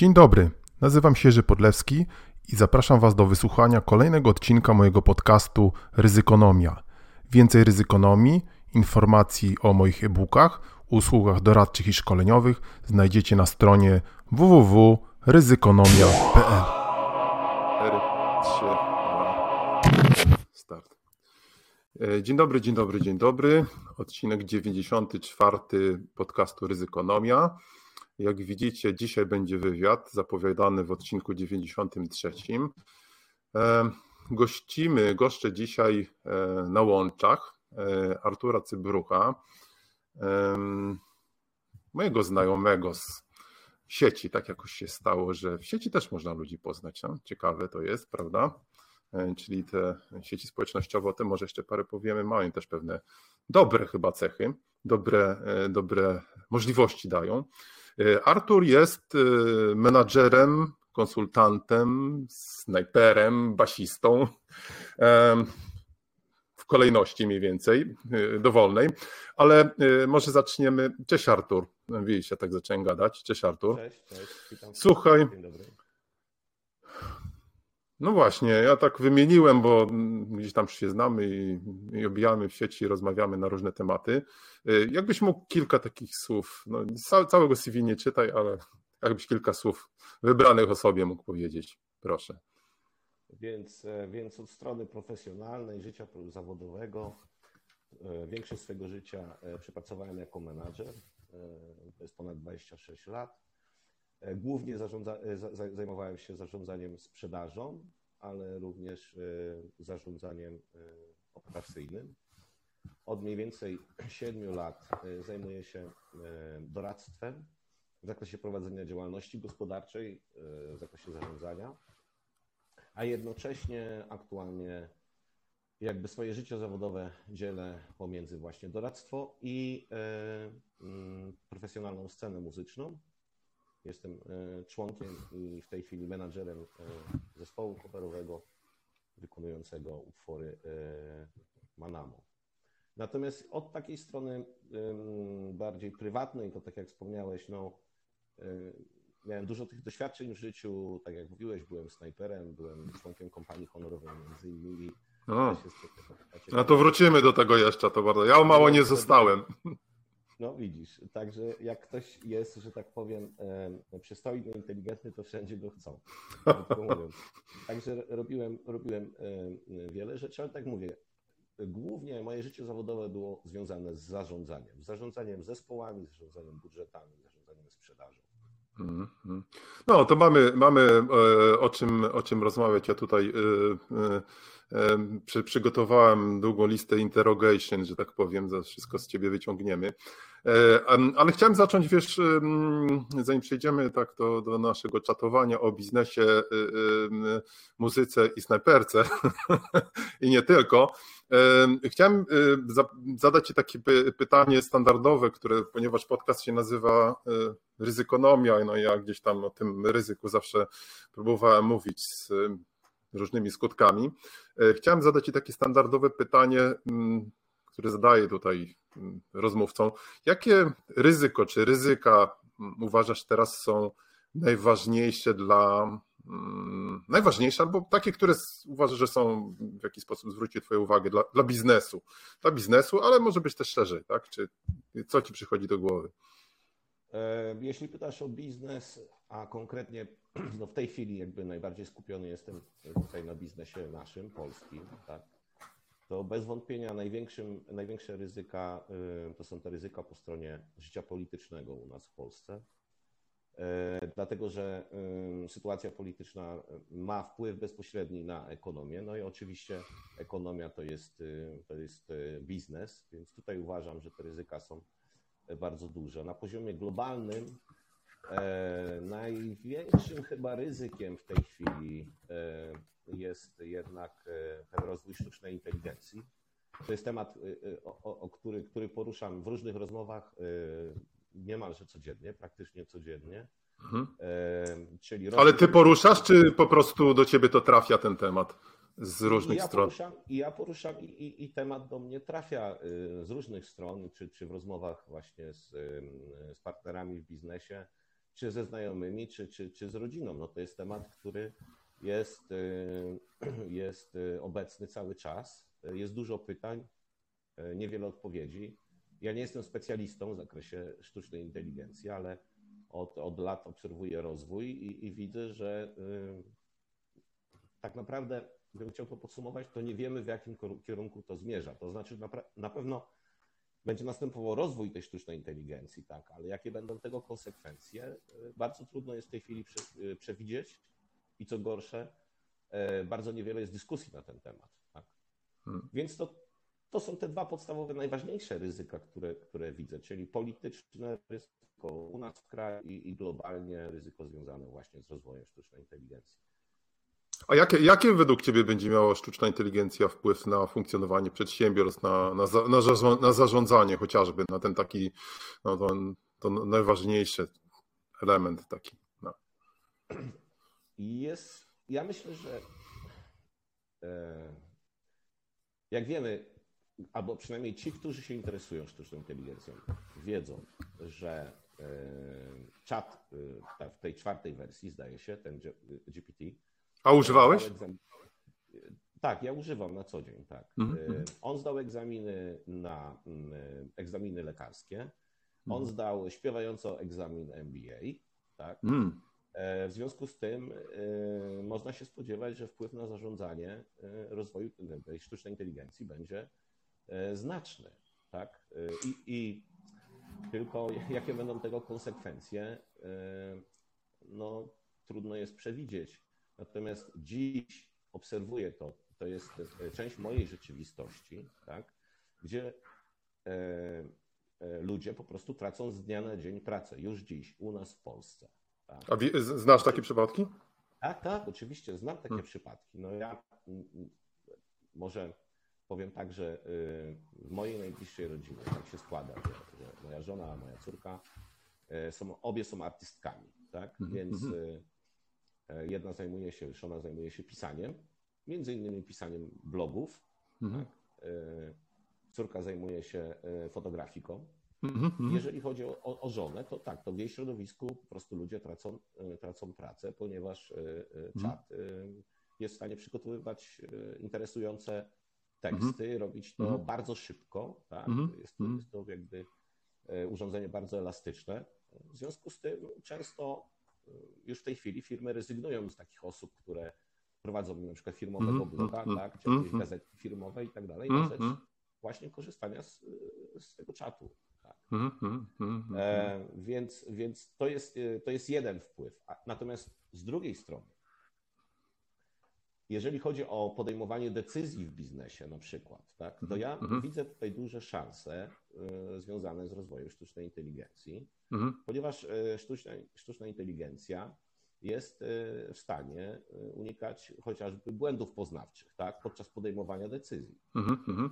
Dzień dobry, nazywam się Jerzy Podlewski i zapraszam Was do wysłuchania kolejnego odcinka mojego podcastu Ryzykonomia. Więcej ryzykonomii, informacji o moich e-bookach, usługach doradczych i szkoleniowych znajdziecie na stronie www.ryzykonomia.pl. Start. E, dzień dobry, dzień dobry, dzień dobry. Odcinek 94 podcastu Ryzykonomia. Jak widzicie, dzisiaj będzie wywiad zapowiadany w odcinku 93. E, gościmy, goszczę dzisiaj e, na łączach Artura Cybrucha, mojego znajomego z sieci. Tak jakoś się stało, że w sieci też można ludzi poznać. No? Ciekawe to jest, prawda? E, czyli te sieci społecznościowe, o tym może jeszcze parę powiemy, mają też pewne dobre chyba cechy, dobre, e, dobre możliwości dają. E, Artur jest menadżerem, konsultantem, snajperem, basistą w kolejności mniej więcej, dowolnej, ale może zaczniemy. Cześć Artur, widzicie, tak zacząłem gadać. Cześć Artur. Cześć, cześć. Witam Słuchaj, no właśnie, ja tak wymieniłem, bo gdzieś tam się znamy i, i obijamy w sieci, rozmawiamy na różne tematy. Y, jakbyś mógł kilka takich słów, no, całego CV nie czytaj, ale jakbyś kilka słów wybranych o sobie mógł powiedzieć, proszę. Więc, e, więc od strony profesjonalnej, życia zawodowego, e, większość swojego życia e, przepracowałem jako menadżer, to jest ponad 26 lat. E, głównie zarządza, e, zajmowałem się zarządzaniem sprzedażą, ale również e, zarządzaniem operacyjnym. Od mniej więcej 7 lat zajmuję się doradztwem w zakresie prowadzenia działalności gospodarczej, w zakresie zarządzania, a jednocześnie aktualnie jakby swoje życie zawodowe dzielę pomiędzy właśnie doradztwo i profesjonalną scenę muzyczną. Jestem e, członkiem i w tej chwili menadżerem e, zespołu coverowego wykonującego utwory e, Manamo. Natomiast od takiej strony bardziej prywatnej, to tak jak wspomniałeś, no, miałem dużo tych doświadczeń w życiu. Tak jak mówiłeś, byłem snajperem, byłem członkiem kompanii honorowej między innymi. No to wrócimy do tego jeszcze, to bardzo. Ja o mało nie zostałem. No widzisz, także jak ktoś jest, że tak powiem, e, przystojny, inteligentny, to wszędzie go chcą. Także robiłem, robiłem e, wiele rzeczy, ale tak mówię, głównie moje życie zawodowe było związane z zarządzaniem. Zarządzaniem zespołami, zarządzaniem budżetami, zarządzaniem sprzedażą. Mhm. No, to mamy, mamy e, o czym, o czym rozmawiać. Ja tutaj przy, przygotowałem długą listę interrogation, że tak powiem, za wszystko z ciebie wyciągniemy. E, ale chciałem zacząć, wiesz, zanim przejdziemy tak do, do naszego czatowania o biznesie, y, muzyce i snajperce i nie tylko. Chciałem y, zadać Ci takie pytanie standardowe, które, ponieważ podcast się nazywa ryzykonomia, no ja gdzieś tam o tym ryzyku zawsze próbowałem mówić z różnymi skutkami. E, chciałem zadać Ci takie standardowe pytanie, które zadaję tutaj rozmówcom. Jakie ryzyko czy ryzyka uważasz teraz są najważniejsze dla najważniejsze, albo takie, które uważasz, że są w jakiś sposób zwróciły Twoją uwagę dla, dla biznesu. Dla biznesu, ale może być też szerzej, tak? Czy co Ci przychodzi do głowy? E, jeśli pytasz o biznes, a konkretnie no w tej chwili jakby najbardziej skupiony jestem tutaj na biznesie naszym, polskim, tak, to bez wątpienia największym, największe ryzyka y, to są te ryzyka po stronie życia politycznego u nas w Polsce. E, dlatego, że sytuacja polityczna ma wpływ bezpośredni na ekonomię. No i oczywiście ekonomia to jest, to jest biznes, więc tutaj uważam, że te ryzyka są bardzo duże. Na poziomie globalnym e, największym chyba ryzykiem w tej chwili e, jest jednak e, ten rozwój sztucznej inteligencji. To jest temat, o, o który, który poruszam w różnych rozmowach niemalże codziennie, praktycznie codziennie. Mhm. Czyli Ale ty poruszasz, czy po prostu do ciebie to trafia ten temat? z różnych ja stron. Poruszam, I ja poruszam i, i, i, temat do mnie trafia z różnych stron, czy, czy w rozmowach właśnie z, z partnerami w biznesie, czy ze znajomymi, czy, czy, czy z rodziną. No to jest temat, który jest, jest obecny cały czas. Jest dużo pytań, niewiele odpowiedzi. Ja nie jestem specjalistą w zakresie sztucznej inteligencji, ale od, od lat obserwuję rozwój i, i widzę, że y, tak naprawdę, gdybym chciał to podsumować, to nie wiemy, w jakim kierunku to zmierza. To znaczy, na, na pewno będzie następował rozwój tej sztucznej inteligencji, tak, ale jakie będą tego konsekwencje, y, bardzo trudno jest w tej chwili y, przewidzieć i co gorsze, bardzo niewiele jest dyskusji na ten temat. Tak? Hmm. Więc to to są te dwa podstawowe, najważniejsze ryzyka, które, które widzę, czyli polityczne ryzyko u nas w kraju i, i globalnie ryzyko związane właśnie z rozwojem sztucznej inteligencji. A jakie, jakie według Ciebie będzie miała sztuczna inteligencja wpływ na funkcjonowanie przedsiębiorstw, na, na, na, na zarządzanie chociażby, na ten taki, no to, to najważniejszy element taki. No. Jest, ja myślę, że e, jak wiemy, albo przynajmniej ci, którzy się interesują sztuczną inteligencją, wiedzą, że e, czat e, w tej czwartej wersji, zdaje się, ten GPT. A używałeś? Tak, ja używam na co dzień, tak. Mm -hmm. On zdał egzaminy na egzaminy lekarskie. On mm. zdał śpiewająco egzamin MBA, tak. Mm. W związku z tym można się spodziewać, że wpływ na zarządzanie rozwoju tej sztucznej inteligencji będzie E, znaczny. Tak? E, I, I, tylko jakie będą tego konsekwencje, e, no trudno jest przewidzieć. Natomiast dziś obserwuję to, to jest część mojej rzeczywistości, tak? gdzie ludzie po prostu tracą z dnia na dzień pracę, już dziś, u nas w Polsce. Tak? A znasz takie przypadki? Tak, tak, oczywiście, znam takie hmm. przypadki. No ja może powiem tak, że y, w mojej najbliższej rodzinie tak się składa, że, że moja żona, moja córka y, są, obie są artystkami, tak? Mm -hmm. Więc mhm. y, jedna zajmuje się, żona zajmuje się pisaniem, między innymi pisaniem blogów, -hmm. tak? córka zajmuje się fotografiką. Mm -hmm. Jeżeli chodzi o, o, żonę, to tak, to w jej środowisku po prostu ludzie tracą, tracą pracę, ponieważ mhm. czat jest w stanie przygotowywać interesujące teksty, mhm. robić to mhm. bardzo szybko. Tak? Mhm. Jest, to, jest to jakby e, urządzenie bardzo elastyczne. W związku z tym często e, już w tej chwili firmy rezygnują z takich osób, które prowadzą na przykład firmowego bloga, tak, czy jakieś gazetki firmowe i tak dalej, na rzecz właśnie korzystania z, z tego czatu. Tak. E, więc więc to, jest, e, to jest jeden wpływ. natomiast z drugiej strony, jeżeli chodzi o podejmowanie decyzji w biznesie na przykład, tak, to mhm, ja mhm. widzę tutaj duże szanse y, związane z rozwojem sztucznej inteligencji, mhm. ponieważ y, sztuczna, sztuczna inteligencja jest y, w stanie unikać chociażby błędów poznawczych tak, podczas podejmowania decyzji.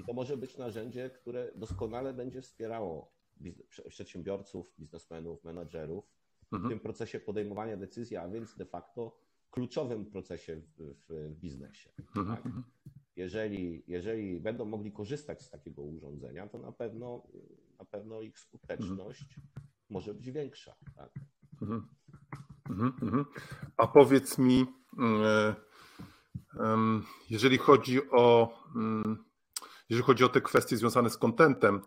I to może być narzędzie, które doskonale będzie wspierało przedsiębiorców, biznesmenów, menadżerów w tym procesie podejmowania decyzji, a więc de facto kluczowym procesie w, w biznesie. Mhm, tak? Mhm. Jeżeli, jeżeli będą mogli korzystać z takiego urządzenia, to na pewno, na pewno ich skuteczność mhm. może być większa. Tak? A powiedz mi, e, jeżeli chodzi o mm, jeżeli chodzi o te kwestie związane z kontentem,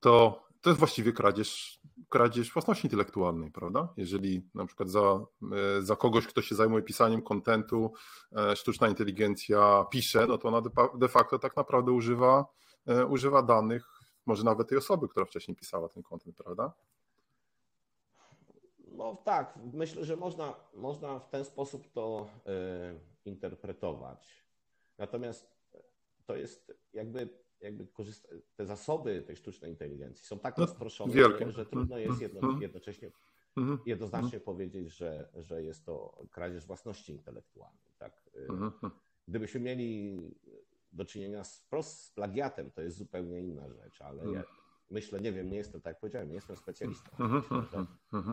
to to jest właściwie kradzież kradzież własności intelektualnej, prawda? Jeżeli na przykład za, e, za kogoś, kto się zajmuje pisaniem kontentu, e, sztuczna inteligencja pisze, no to ona de facto tak naprawdę używa, e, używa danych, może nawet tej osoby, która wcześniej pisała ten kontent, prawda? No tak, myślę, że można, można w ten sposób to interpretować. Natomiast to jest jakby jakby korzysta- te zasoby tej sztucznej inteligencji są tak no, rozproszone, że, że, trudno jest jedno, mhm. jednocześnie mhm. jednoznacznie mhm. powiedzieć, że, że jest to kradzież własności intelektualnej. Tak? Gdybyśmy mieli do czynienia z, wprost z plagiatem, to jest zupełnie inna rzecz, ale ja myślę, nie wiem, nie jestem, tak jak powiedziałem, nie jestem specjalistą. Myślę, że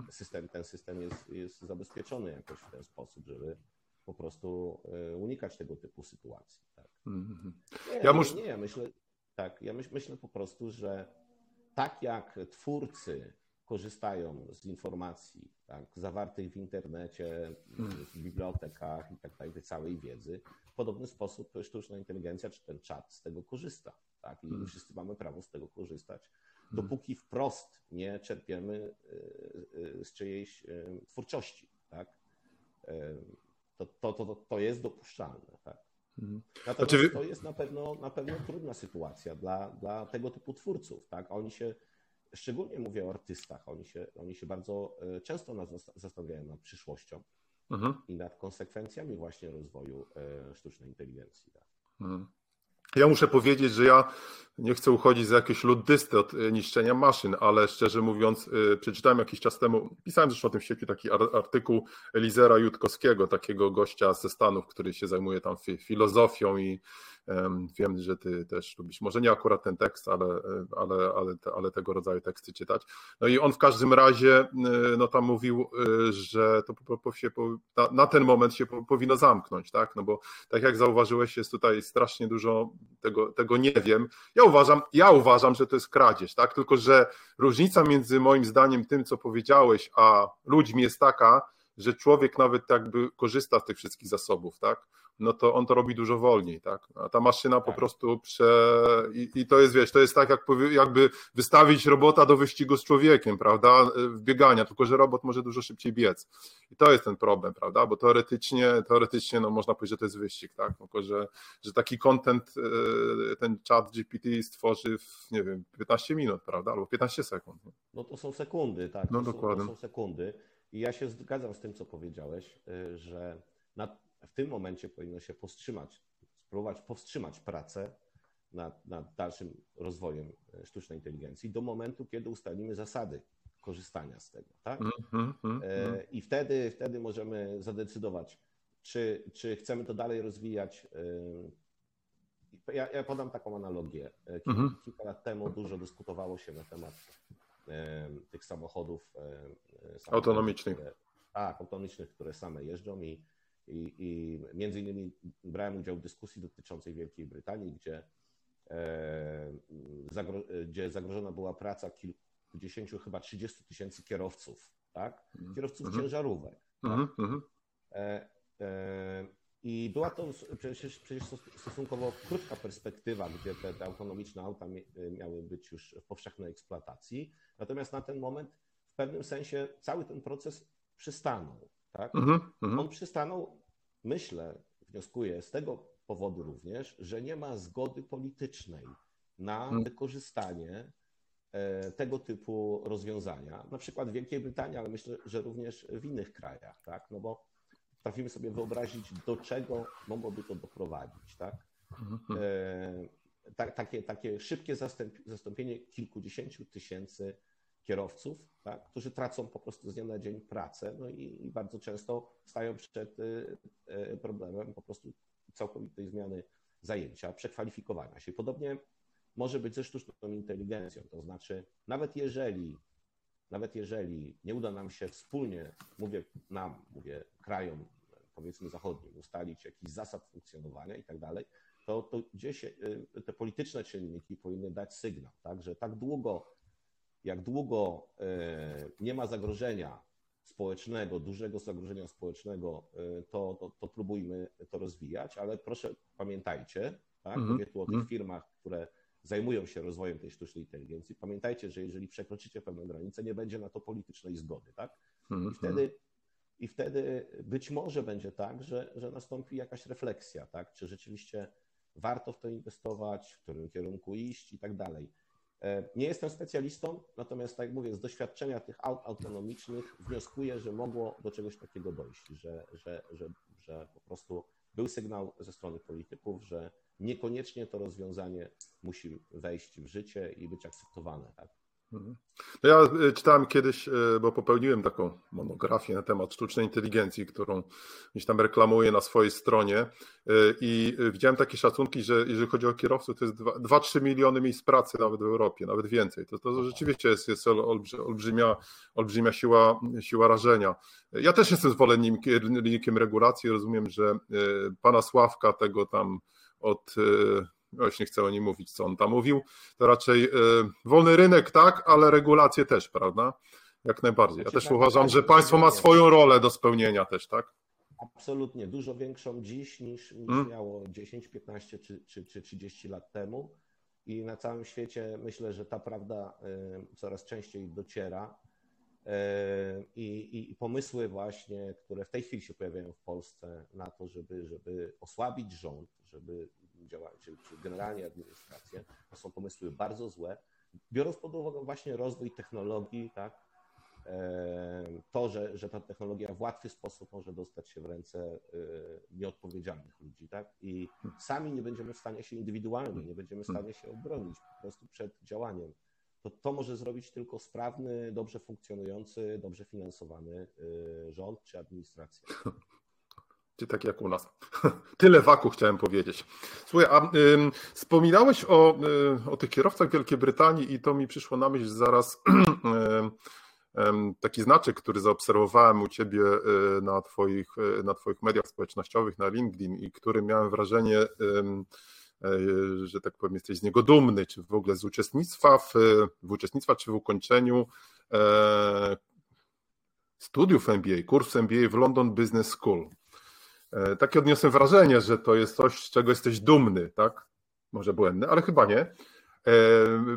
system, ten system jest, jest zabezpieczony jakoś w ten sposób, żeby po prostu e, unikać tego typu sytuacji. Tak? Nie, ja muszę... nie, myślę, tak, ja myśl, myślę po prostu, że tak jak twórcy korzystają z informacji tak, zawartych w internecie, w bibliotekach i tak dalej, tej całej wiedzy, w podobny sposób sztuczna inteligencja czy ten czat z tego korzysta. Tak? I wszyscy mamy prawo z tego korzystać, dopóki wprost nie czerpiemy z czyjejś twórczości. Tak? To, to, to, to jest dopuszczalne. Tak? Natomiast znaczy... to jest na pewno, na pewno trudna sytuacja dla, dla tego typu twórców. Tak? Oni się, szczególnie mówię o artystach, oni się, oni się bardzo e, często nas zastanawiają nad przyszłością mhm. i nad konsekwencjami właśnie rozwoju e, sztucznej inteligencji. Tak? Mhm. Ja muszę powiedzieć, że ja nie chcę uchodzić za jakieś luddysty od e, niszczenia maszyn, ale szczerze mówiąc, e, przeczytałem jakiś czas temu, pisałem zresztą o tym w sieci taki artykuł Elizera Jutkowskiego, takiego gościa ze Stanów, który się zajmuje tam filozofią i Wiem, że ty też lubisz, może nie akurat ten tekst, ale, ale, ale, ale tego rodzaju teksty czytać. No i on w każdym razie e, no tam mówił, e, że to się, na, na ten moment się powinno zamknąć, tak? No bo tak jak zauważyłeś, jest tutaj strasznie dużo tego, tego nie wiem. Ja uważam, ja uważam, że to jest kradzież, tak? Tylko, że różnica między moim zdaniem tym, co powiedziałeś, a ludźmi jest taka, że człowiek nawet jakby korzysta z tych wszystkich zasobów, tak? No to on to robi dużo wolniej, tak? A ta maszyna po tak. prostu prze... I, I, to jest, wiesz, to jest tak jak, jakby wystawić robota do wyścigu z człowiekiem, prawda? W biegania, tylko że robot może dużo szybciej biec. I to jest ten problem, prawda? Bo teoretycznie, teoretycznie no można powiedzieć, że to jest wyścig, tak? Tylko, że, że taki content e, ten chat GPT stworzy w, nie wiem, 15 minut, prawda? Albo 15 sekund. No to są sekundy, tak? No to dokładnie. Są, to są sekundy. I ja się zgadzam z tym, co powiedziałeś, e, że na w tym momencie powinno się powstrzymać, spróbować powstrzymać pracę nad, nad dalszym rozwojem e, sztucznej inteligencji do momentu, kiedy ustalimy zasady korzystania z tego. Tak? Mm, mm, mm, e, I wtedy, wtedy możemy zadecydować, czy, czy chcemy to dalej rozwijać. E, ja, ja podam taką analogię. Kilka, kilka lat temu dużo dyskutowało się na temat tych samochodów autonomicznych. tak, autonomicznych, które same jeżdżą i i, I między innymi brałem udział w dyskusji dotyczącej Wielkiej Brytanii, gdzie, e, zagro, gdzie zagrożona była praca kilkudziesięciu, chyba 30 tysięcy kierowców, tak? Mhm. Kierowców mhm. ciężarówek. Mhm. Tak? E, e, I była to przecież, przecież stosunkowo krótka perspektywa, gdzie te, te autonomiczne auta miały być już w powszechnej eksploatacji. Natomiast na ten moment w pewnym sensie cały ten proces przystanął. Tak? Mm -hmm. On przystanął, myślę, wnioskuję z tego powodu również, że nie ma zgody politycznej na mm. wykorzystanie e, tego typu rozwiązania, na przykład w Wielkiej Brytanii, ale myślę, że również w innych krajach, tak? No bo potrafimy sobie wyobrazić, do czego mogłoby to doprowadzić, tak? Mhm. E, ta, takie, takie szybkie zastąpienie kilkudziesięciu tysięcy kierowców, tak, którzy tracą po prostu z dnia na dzień pracę no i, i bardzo często stają przed y, y, problemem po prostu całkowitej zmiany zajęcia, przekwalifikowania się. Podobnie może być ze sztuczną inteligencją, to znaczy nawet jeżeli nawet jeżeli nie uda nam się wspólnie, mówię nam, mówię krajom, powiedzmy zachodnim, ustalić jakichś zasad funkcjonowania i tak dalej, to, to gdzieś y, te polityczne czynniki powinny dać sygnał, tak, że tak długo jak długo e, nie ma zagrożenia społecznego, dużego zagrożenia społecznego, e, to, to, to próbujmy to rozwijać, ale proszę pamiętajcie, tak, -hmm. mówię tu o tych mhm. firmach, które zajmują się rozwojem tej sztucznej inteligencji, pamiętajcie, że jeżeli przekroczycie pewną granicę, nie będzie na to politycznej zgody, tak? -hmm. I wtedy i wtedy być może będzie tak, że, że nastąpi jakaś refleksja, tak? Czy rzeczywiście warto w to inwestować, w którym kierunku iść i tak dalej. E, nie jestem specjalistą, natomiast tak jak mówię, z doświadczenia tych aut autonomicznych wnioskuję, że mogło do czegoś takiego dojść, że, że, że, że po prostu był sygnał ze strony polityków, że niekoniecznie to rozwiązanie musi wejść w życie i być akceptowane. Tak? Mhm. No ja e, czytałem kiedyś, e, bo popełniłem taką monografię na temat sztucznej inteligencji, którą gdzieś tam reklamuję na swojej stronie e, i widziałem takie szacunki, że jeżeli chodzi o kierowców, to jest 2-3 miliony miejsc pracy nawet w Europie, nawet więcej. To, to rzeczywiście jest, jest olbrzymia, olbrzymia siła, siła rażenia. Ja też jestem zwolennikiem regulacji, rozumiem, że pana Sławka tego tam od już nie chcę o nim mówić, co on tam mówił, to raczej y, wolny rynek tak, ale regulacje też, prawda? Jak najbardziej. Ja Znaczy, też tak, uważam, tak, że państwo ma swoją rolę do spełnienia też, tak? Absolutnie, dużo większą dziś niż, niż Mm. miało 10, 15 czy, czy, czy 30 lat temu. I na całym świecie myślę, że ta prawda y, coraz częściej dociera. Y, I, i, I pomysły właśnie, które w tej chwili się pojawiają w Polsce na to, żeby, żeby osłabić rząd, żeby działać, czy, czy generalnie administrację, to są pomysły bardzo złe. Biorąc pod uwagę właśnie rozwój technologii, tak, e, to, że, że ta technologia w łatwy sposób może dostać się w ręce e, nieodpowiedzialnych ludzi, tak? I sami nie będziemy w stanie się indywidualnie, nie będziemy w stanie się obronić po prostu przed działaniem. To, to może zrobić tylko sprawny, dobrze funkcjonujący, dobrze finansowany e, rząd czy administracja. Czy tak jak u nas. Tyle waku chciałem powiedzieć. Słuchaj, a ym, wspominałeś o, y, o tych kierowcach Wielkiej Brytanii i to mi przyszło na myśl zaraz taki znaczek, który zaobserwowałem u ciebie y, na twoich, y, na twoich mediach społecznościowych, na LinkedIn i który miałem wrażenie, y, że tak powiem, jesteś z niego dumny, czy w ogóle z uczestnictwa w, w uczestnictwa, czy w ukończeniu e, studiów MBA, kursu MBA w London Business School. E, Takie odniosłem wrażenie, że to jest coś, z czego jesteś dumny, tak? Może błędny, ale chyba nie. E,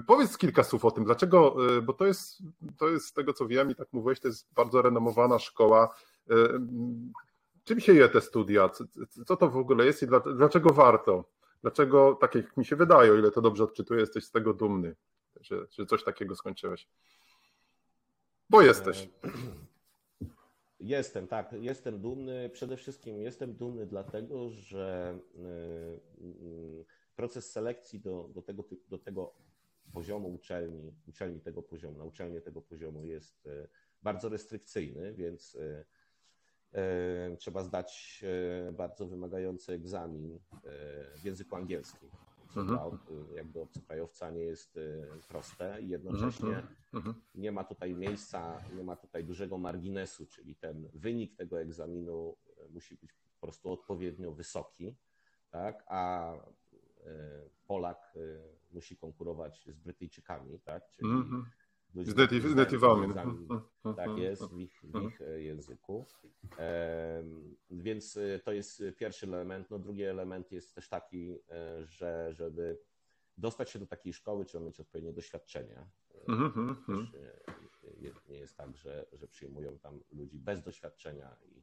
Powiedz kilka słów o tym, dlaczego, e, bo to jest, to jest z tego co wiem i tak mówiłeś, to jest bardzo renomowana szkoła. Czym się je te studia? Co, to w ogóle jest i dla- dlaczego warto? Dlaczego, tak jak mi się wydaje, o ile to dobrze odczytuję, jesteś z tego dumny, że, że coś takiego skończyłeś? Bo jesteś. Jestem, tak, jestem dumny. Przede wszystkim jestem dumny dlatego, że y, y, proces selekcji do, do, tego, do tego poziomu uczelni, uczelni tego poziomu, na uczelnię tego poziomu jest y, bardzo restrykcyjny, więc trzeba zdać bardzo wymagający egzamin w języku angielskim. Mhm. y, jakby obcokrajowca nie jest y, proste i jednocześnie Mhm. Mhm. nie ma tutaj miejsca, nie ma tutaj dużego marginesu, czyli ten wynik tego egzaminu e, musi być po prostu odpowiednio wysoki, tak? a e, Polak musi konkurować z Brytyjczykami, tak? czyli Mhm. Ludźmi, Z natywami. Mhm. tak jest, w ich, w ich e, języku. Więc e, to jest pierwszy element. No, drugi element jest też taki, e, że żeby dostać się do takiej szkoły, trzeba mieć odpowiednie doświadczenie. Mhm. Mhm. Też nie jest tak, że, że przyjmują tam ludzi bez doświadczenia. I,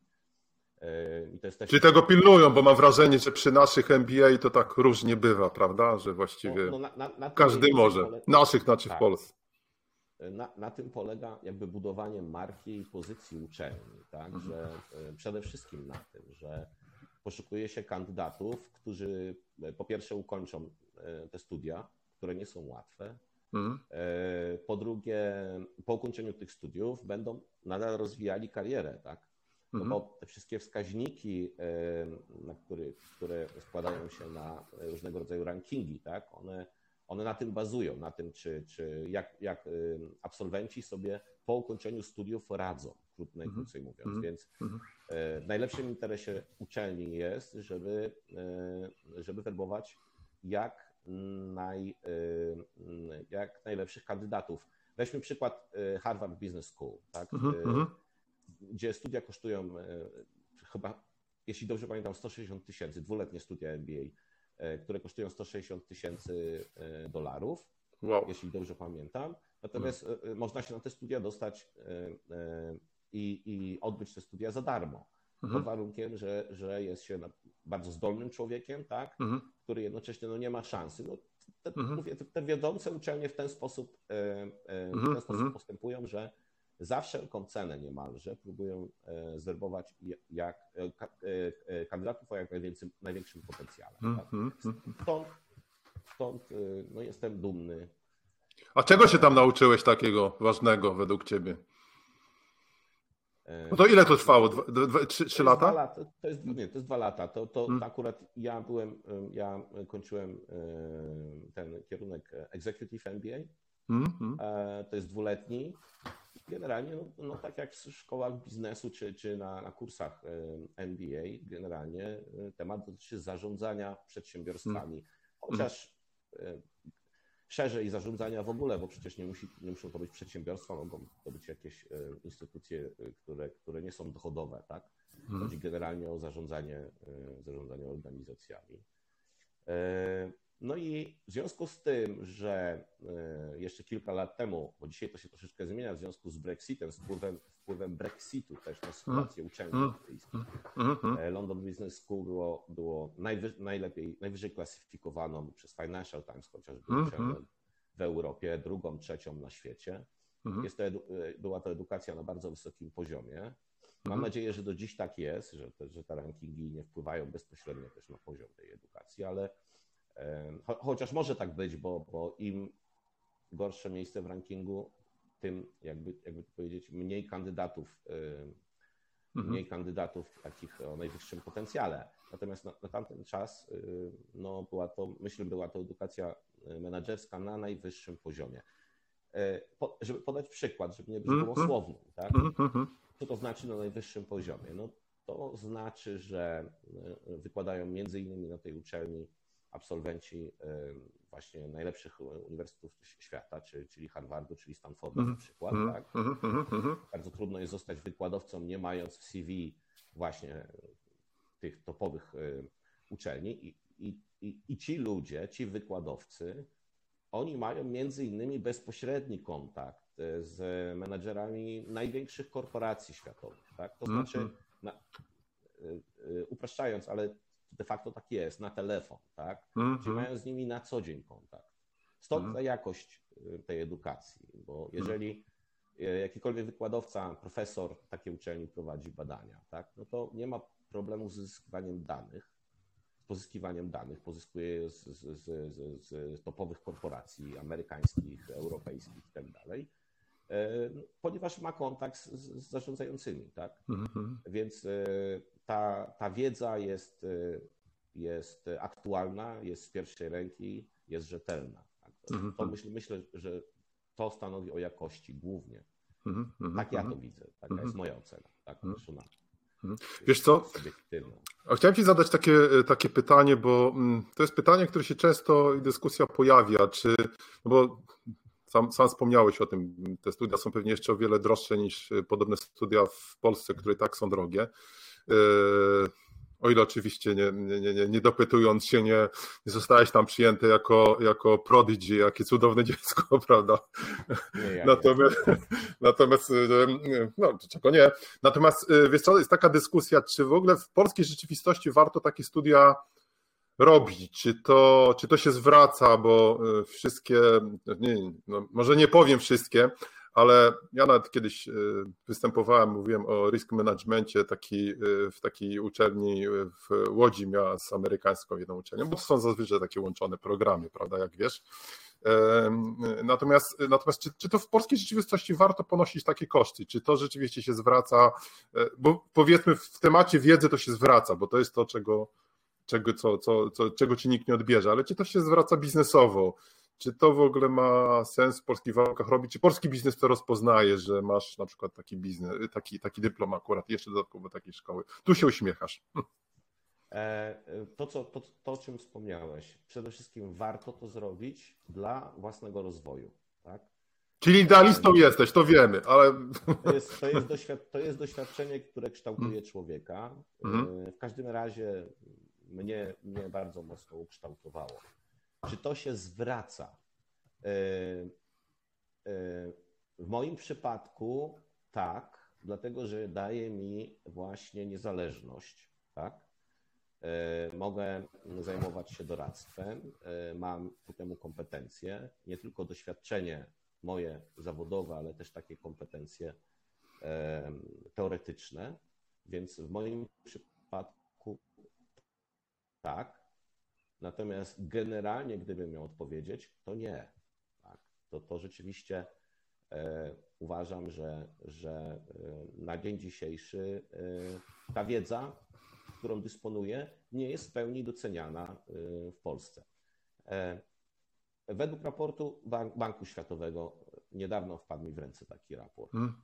też. Czy tego pilnują, bo mam wrażenie, że przy naszych MBA to tak różnie bywa, prawda? Że właściwie No, no, na, na, na każdy może. pole- Naszych, znaczy w Tak. Polsce. Na, na tym polega jakby budowanie marki i pozycji uczelni, tak? Mhm. Że e, przede wszystkim na tym, że poszukuje się kandydatów, którzy e, po pierwsze ukończą e, te studia, które nie są łatwe. Mhm. Po drugie, po ukończeniu tych studiów będą nadal rozwijali karierę, tak? No Mhm. bo te wszystkie wskaźniki, na który, które składają się na różnego rodzaju rankingi, tak? One, one na tym bazują, na tym, czy, czy jak, jak y, absolwenci sobie po ukończeniu studiów radzą, krót- najkrócej mówiąc. Mhm. Więc Mhm. e, w najlepszym interesie uczelni jest, żeby, e, żeby werbować jak, naj, jak najlepszych kandydatów. Weźmy przykład Harvard Business School, tak? Mhm. Mhm. gdzie studia kosztują chyba, jeśli dobrze pamiętam, 160 tysięcy, dwuletnie studia MBA, które kosztują 160 tysięcy e, dolarów, Wow. jeśli dobrze pamiętam. Natomiast e, e, można się na te studia dostać e, e, i, i odbyć te studia za darmo. Pod Mhm. warunkiem, że, że jest się bardzo zdolnym człowiekiem, tak, Mhm. który jednocześnie no, nie ma szansy. No, te, Mhm. mówię, te, te wiodące uczelnie w ten sposób, e, e, w ten sposób postępują, że za wszelką cenę niemalże próbują e, zwerbować jak, e, e, kandydatów o jak największym, największym potencjale. Tak? Mhm. Mhm. Stąd, stąd no, jestem dumny. A czego się tam nauczyłeś takiego ważnego według ciebie? No to ile to trwało? Dwa, dwa, trzy, lata? lata? To jest, nie, to jest dwa lata. To, to, Hmm. to akurat ja byłem, em, ja kończyłem em, ten kierunek Executive MBA. Mhm. E, To jest dwuletni. Generalnie, no, no tak jak w szkołach biznesu czy, czy na, na kursach MBA, generalnie e, temat dotyczy zarządzania przedsiębiorstwami. chociaż e, szerzej zarządzania w ogóle, bo przecież nie, musi, nie muszą to być przedsiębiorstwa, mogą to być jakieś e, instytucje, e, które, które nie są dochodowe, tak? Mhm. Chodzi generalnie o zarządzanie, zarządzanie organizacjami. No i w związku z tym, że jeszcze kilka lat temu, bo dzisiaj to się troszeczkę zmienia w związku z Brexitem, z wpływem, wpływem Brexitu też na sytuację uczelni europejskich, London Business School było, było najwy, najlepiej, najwyżej klasyfikowaną przez Financial Times chociażby uczelnią w Europie, drugą, trzecią na świecie. Jest to edu, była to edukacja na bardzo wysokim poziomie. Mam nadzieję, że do dziś tak jest, że te, że te rankingi nie wpływają bezpośrednio też na poziom tej edukacji, ale chociaż może tak być, bo, bo im gorsze miejsce w rankingu, tym jakby, jakby to powiedzieć, mniej kandydatów, mhm. mniej kandydatów takich o najwyższym potencjale. Natomiast na, na tamten czas no, była to, myślę, była to edukacja menedżerska na najwyższym poziomie. Po, żeby podać przykład, żeby nie być mhm. tak? Mhm, Co to znaczy na najwyższym poziomie? No, to znaczy, że wykładają między innymi na tej uczelni absolwenci właśnie najlepszych uniwersytetów świata, czyli Harvardu, czyli Stanfordu mm. na przykład. Mm. Tak? Mm. Bardzo trudno jest zostać wykładowcą, nie mając w CV właśnie tych topowych uczelni. I, i, i, i ci ludzie, ci wykładowcy, oni mają między innymi bezpośredni kontakt z menadżerami największych korporacji światowych. Tak? To znaczy, na, upraszczając, ale de facto tak jest, na telefon, tak? Mm -hmm. mają z nimi na co dzień kontakt. Stąd mm. ta jakość y, tej edukacji, bo mhm. jeżeli mm. jakikolwiek wykładowca, profesor takiej uczelni prowadzi badania, tak? no to nie ma problemu z zyskiwaniem danych, z pozyskiwaniem danych, pozyskuje z, z, z, z topowych korporacji amerykańskich, europejskich i tak dalej, e, ponieważ ma kontakt z, z zarządzającymi, tak? Mm -hmm. Więc ta, ta wiedza jest, y, jest aktualna, jest z pierwszej ręki, jest rzetelna. Tak? Mhm, to mhm. myślę, myślę, że to stanowi o jakości głównie. Mhm, tak ja to widzę, taka jest moja ocena. Tak, Wiesz co? A chciałem Ci zadać takie, takie pytanie, bo mm, to jest pytanie, które się często i dyskusja pojawia, czy, no bo sam, sam wspomniałeś o tym, te studia są pewnie jeszcze o wiele droższe niż podobne studia w Polsce, które i tak są drogie. E, o ile oczywiście nie, nie, nie, nie dopytując się, nie, nie zostałeś tam przyjęty jako, jako prodigy, jakie cudowne dziecko, prawda? Nie, natomiast, natomiast, e, no, czego nie. Natomiast, e, wiesz co, jest taka dyskusja, czy w ogóle w polskiej rzeczywistości warto takie studia robić? Czy to, czy to się zwraca, bo wszystkie, nie, no, może nie powiem wszystkie, ale ja nawet kiedyś y, występowałem, mówiłem o risk managemencie taki, y, w takiej uczelni w Łodzi miała z amerykańską jedną uczelnią, bo to są zazwyczaj takie łączone programy, prawda, jak wiesz. Natomiast, natomiast czy, czy to w polskiej rzeczywistości warto ponosić takie koszty? Czy to rzeczywiście się zwraca? E, bo powiedzmy, w temacie wiedzy to się zwraca, bo to jest to, czego, czego, co, co, co, czego ci nikt nie odbierze, ale czy to się zwraca biznesowo? Czy to w ogóle ma sens w polskich warunkach robić? Czy polski biznes to rozpoznaje, że masz na przykład taki biznes, taki, taki dyplom akurat, jeszcze dodatkowo takiej szkoły? Tu się uśmiechasz. E, to, co, to, to, o czym wspomniałeś, przede wszystkim warto to zrobić dla własnego rozwoju. Tak? Czyli idealistą jesteś, to wiemy, ale. To jest, to, jest doświad, to jest doświadczenie, które kształtuje mm. człowieka. Mhm. E, w każdym razie mnie, mnie bardzo mocno ukształtowało. Czy to się zwraca? E, e, w moim przypadku tak, dlatego że daje mi właśnie niezależność, tak? E, mogę zajmować się doradztwem, mam ku temu kompetencje, nie tylko doświadczenie moje zawodowe, ale też takie kompetencje teoretyczne, więc w moim przypadku tak, Natomiast generalnie, gdybym miał odpowiedzieć, to nie. Tak? To, to rzeczywiście e, uważam, że, że e, na dzień dzisiejszy e, ta wiedza, którą dysponuję, nie jest w pełni doceniana w Polsce. Według raportu Bank, Banku Światowego niedawno wpadł mi w ręce taki raport. Mm.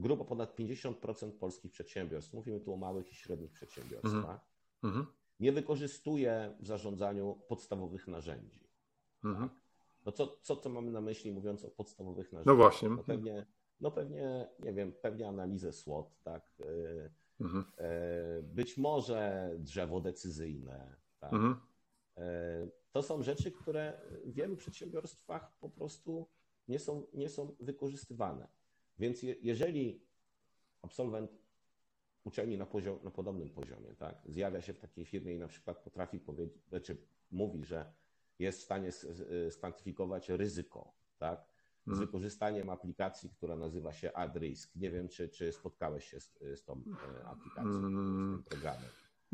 Grubo ponad 50% polskich przedsiębiorstw, mówimy tu o małych i średnich przedsiębiorstwach, mm. Nie wykorzystuje w zarządzaniu podstawowych narzędzi. Mhm. No co, co to mamy na myśli, mówiąc o podstawowych narzędziach? No właśnie. No pewnie, no pewnie, nie wiem, pewnie analizę SWOT, tak? Mhm. Być może drzewo decyzyjne, tak? Mhm. To są rzeczy, które w wielu przedsiębiorstwach po prostu nie są, nie są wykorzystywane. Więc je, jeżeli absolwent uczelni na, poziom, na podobnym poziomie, tak, zjawia się w takiej firmie i na przykład potrafi powiedzieć, znaczy mówi, że jest w stanie skwantyfikować ryzyko, tak, z mhm. wykorzystaniem aplikacji, która nazywa się AdRisk. Nie wiem, czy, czy spotkałeś się z, z tą e, aplikacją, z tym mm. programem.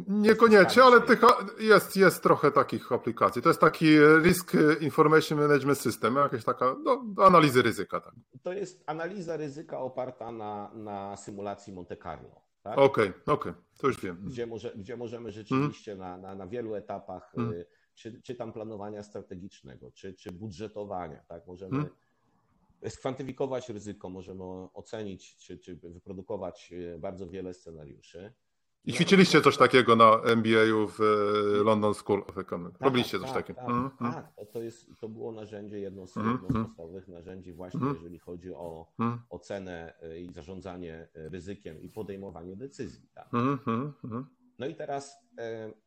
Niekoniecznie, ale tych, jest, jest trochę takich aplikacji. To jest taki Risk Information Management System, jakaś taka no, analizy ryzyka. Tak. To jest analiza ryzyka oparta na, na symulacji Monte Carlo. Tak? Okej, okay, okej, okay. to już wiem. Gdzie, może, gdzie możemy rzeczywiście mm. na, na, na wielu etapach, mm. czy, czy tam planowania strategicznego, czy, czy budżetowania, tak? możemy mm. skwantyfikować ryzyko, możemy ocenić, czy, czy wyprodukować y, bardzo wiele scenariuszy. I ćwiczyliście coś takiego na MBA w e, London School of Economics. Tak, Robiliście tak, coś takiego. Tak, mm, tak. To, jest, to było narzędzie, jedno z, mm, jedno z podstawowych narzędzi właśnie, mm, jeżeli chodzi o mm. ocenę e, i zarządzanie e, ryzykiem i podejmowanie decyzji. Tak. No i teraz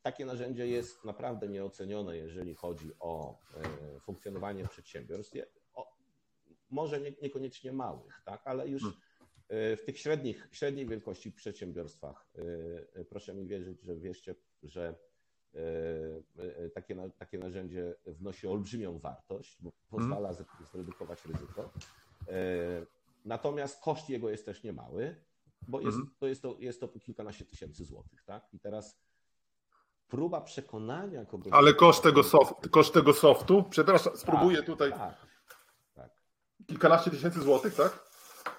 takie narzędzie jest naprawdę nieocenione, jeżeli chodzi o funkcjonowanie przedsiębiorstw. O, może nie, niekoniecznie małych, tak, ale już w tych średnich, średniej wielkości przedsiębiorstwach, y, y, proszę mi wierzyć, że wierzcie, że y, takie, takie narzędzie wnosi olbrzymią wartość, bo pozwala mhm. zredukować ryzyko. Natomiast koszt jego jest też niemały, bo jest, mhm. to, jest, to, jest to kilkanaście tysięcy złotych. Tak? I teraz próba przekonania kogoś. Ale koszt tego, soft, koszt tego softu, przepraszam, spróbuję tak, tutaj. Tak, tak. Kilkanaście tysięcy złotych, tak?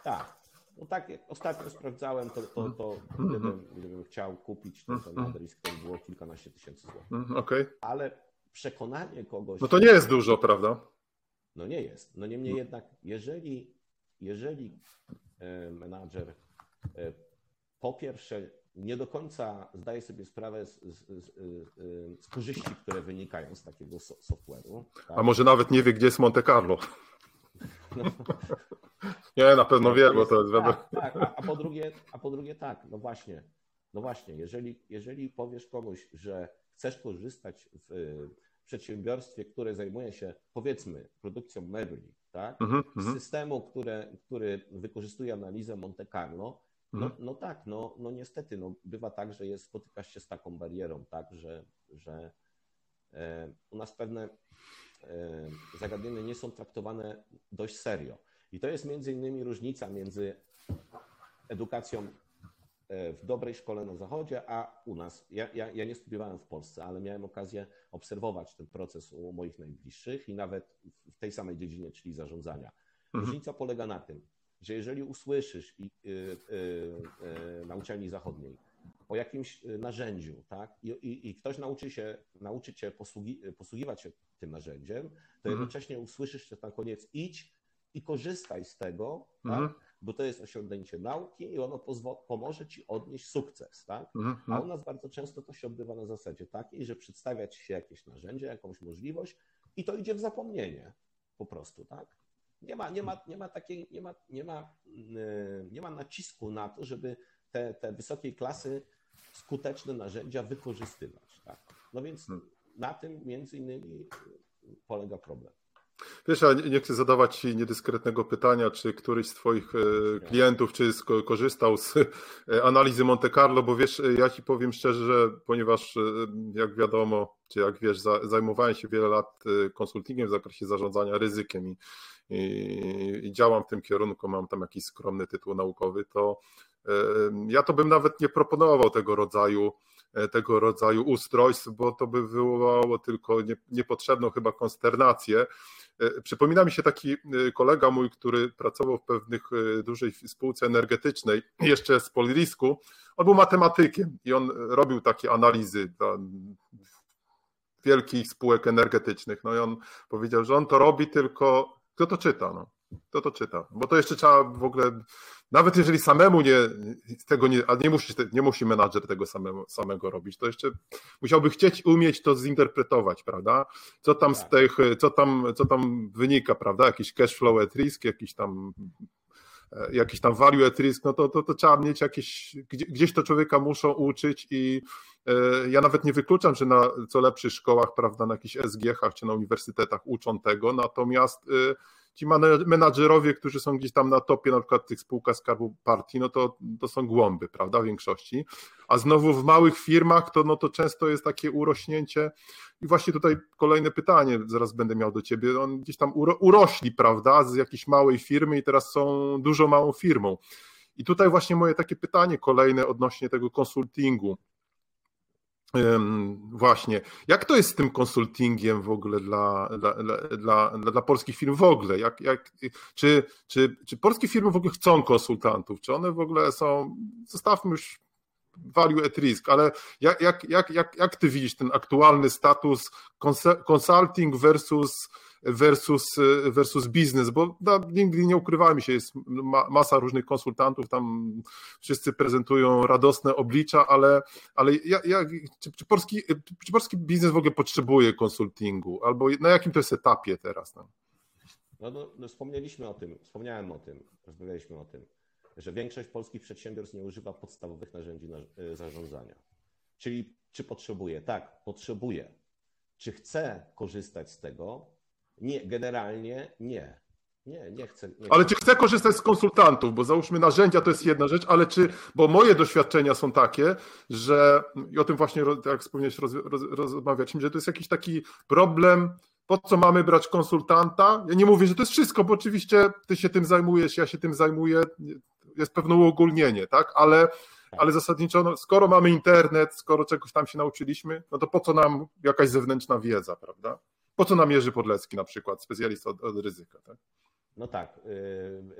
Tak. No tak, jak ostatnio sprawdzałem, to, to, to gdybym, gdybym chciał kupić to, na Drisk, to było kilkanaście tysięcy złotych. Mhm, okay. Ale przekonanie kogoś... No to nie jest dużo, prawda? No nie jest. No niemniej jednak, jeżeli, jeżeli e, menadżer e, po pierwsze nie do końca zdaje sobie sprawę z, z, z, z korzyści, które wynikają z takiego software'u. Tak? A może nawet nie wie, gdzie jest Monte Carlo. No, nie, na pewno wie, bo to jest wiadomo. Tak, tak. A, po drugie, a po drugie tak, no właśnie, no właśnie, jeżeli, jeżeli powiesz komuś, że chcesz korzystać w przedsiębiorstwie, które zajmuje się powiedzmy produkcją mebli, tak? Mm -hmm. systemu, które, który wykorzystuje analizę Monte Carlo, no, mhm. no tak, no, no niestety, no bywa tak, że jest, spotykasz się z taką barierą, tak, że, że e, u nas pewne zagadnienia nie są traktowane dość serio. I to jest między innymi różnica między edukacją e, w dobrej szkole na Zachodzie, a u nas. Ja, ja, ja, nie studiowałem w Polsce, ale miałem okazję obserwować ten proces u moich najbliższych i nawet w tej samej dziedzinie, czyli zarządzania. Mhm. Różnica polega na tym, że jeżeli usłyszysz i, y, y, y, na uczelni zachodniej o jakimś narzędziu, tak, i, i, i ktoś nauczy się, nauczy cię posługi, posługiwać się tym narzędziem, to mhm. jednocześnie usłyszysz że na koniec idź i korzystaj z tego, tak? mhm. tak? bo to jest osiągnięcie nauki i ono pomoże ci odnieść sukces. Tak? Mhm. A u nas bardzo często to się odbywa na zasadzie takiej, że przedstawia ci się jakieś narzędzie, jakąś możliwość i to idzie w zapomnienie po prostu. Tak? Nie ma, nie ma, nie ma takiej, nie ma, nie ma, yy, nie ma nacisku na to, żeby te, te wysokiej klasy skuteczne narzędzia wykorzystywać. Tak? No więc hmm. na tym między innymi polega problem. Wiesz, ja nie chcę zadawać Ci niedyskretnego pytania, czy któryś z Twoich e, klientów czy korzystał z e, analizy Monte Carlo, bo wiesz, ja Ci powiem szczerze, że ponieważ e, jak wiadomo, czy jak wiesz, zajmowałem się wiele lat konsultingiem w zakresie zarządzania ryzykiem i, i, i działam w tym kierunku, mam tam jakiś skromny tytuł naukowy, to ja to bym nawet nie proponował tego rodzaju tego rodzaju ustrojstw, bo to by wywołało tylko niepotrzebną chyba konsternację. E, przypomina mi się taki e, kolega mój, który pracował w pewnych e, dużej spółce energetycznej, jeszcze z Polirisku. On był matematykiem i on robił takie analizy wielkich spółek energetycznych. No i on powiedział, że on to robi tylko, kto to czyta, no. Kto to czyta? Bo to jeszcze trzeba w ogóle nawet jeżeli samemu nie, tego nie, a nie musi, nie musi menadżer tego samemu, samego robić, to jeszcze musiałby chcieć umieć to zinterpretować, prawda? Co tam z Tak. tych, co tam, co tam wynika, prawda? Jakiś cash flow at risk, jakiś tam e, jakiś tam value at risk, no to, to, to trzeba mieć jakieś, gdzie- gdzieś to człowieka muszą uczyć i e, ja nawet nie wykluczam, że na co lepszych szkołach, prawda, na jakichś SGH-ach czy na uniwersytetach uczą tego, natomiast e, ci menadżerowie, którzy są gdzieś tam na topie, na przykład tych spółkach Skarbu Partii, no to, to są głąby, prawda, w większości. A znowu w małych firmach to, no to często jest takie urośnięcie. I właśnie tutaj kolejne pytanie, zaraz będę miał do ciebie. On gdzieś tam uro, urośli, prawda, z jakiejś małej firmy i teraz są dużo małą firmą. I tutaj właśnie moje takie pytanie kolejne odnośnie tego konsultingu. Właśnie, jak to jest z tym konsultingiem w ogóle dla, dla, dla, dla, polskich firm w ogóle? Jak, jak, czy, czy, czy polskie firmy w ogóle chcą konsultantów? Czy one w ogóle są, zostawmy już value at risk, ale jak, jak, jak, jak, jak ty widzisz ten aktualny status consulting versus, versus, versus biznes? Bo no, nigdy nie ukrywajmy się, jest ma, masa różnych konsultantów, tam wszyscy prezentują radosne oblicza, ale, ale jak, jak, czy, czy, polski, czy polski biznes w ogóle potrzebuje konsultingu? Albo na jakim to jest etapie teraz? No? No, no, no, wspomnieliśmy o tym, wspomniałem o tym, rozmawialiśmy o tym, że większość polskich przedsiębiorstw nie używa podstawowych narzędzi na, y, zarządzania. Czyli czy potrzebuje? Tak, potrzebuje. Czy chce korzystać z tego? Nie, generalnie nie. Nie, nie chcę. Nie Ale chcę. czy chcę korzystać z konsultantów? Bo załóżmy narzędzia to jest jedna rzecz, ale czy, bo moje doświadczenia są takie, że i o tym właśnie, jak wspomniałeś, roz, roz, rozmawialiśmy, że to jest jakiś taki problem, po co mamy brać konsultanta? Ja nie mówię, że to jest wszystko, bo oczywiście ty się tym zajmujesz, ja się tym zajmuję, jest pewne uogólnienie, tak? Ale, ale zasadniczo, no, skoro mamy internet, skoro czegoś tam się nauczyliśmy, no to po co nam jakaś zewnętrzna wiedza, prawda? Po co nam Jerzy Podlecki na przykład, specjalista od, od ryzyka, tak? No tak,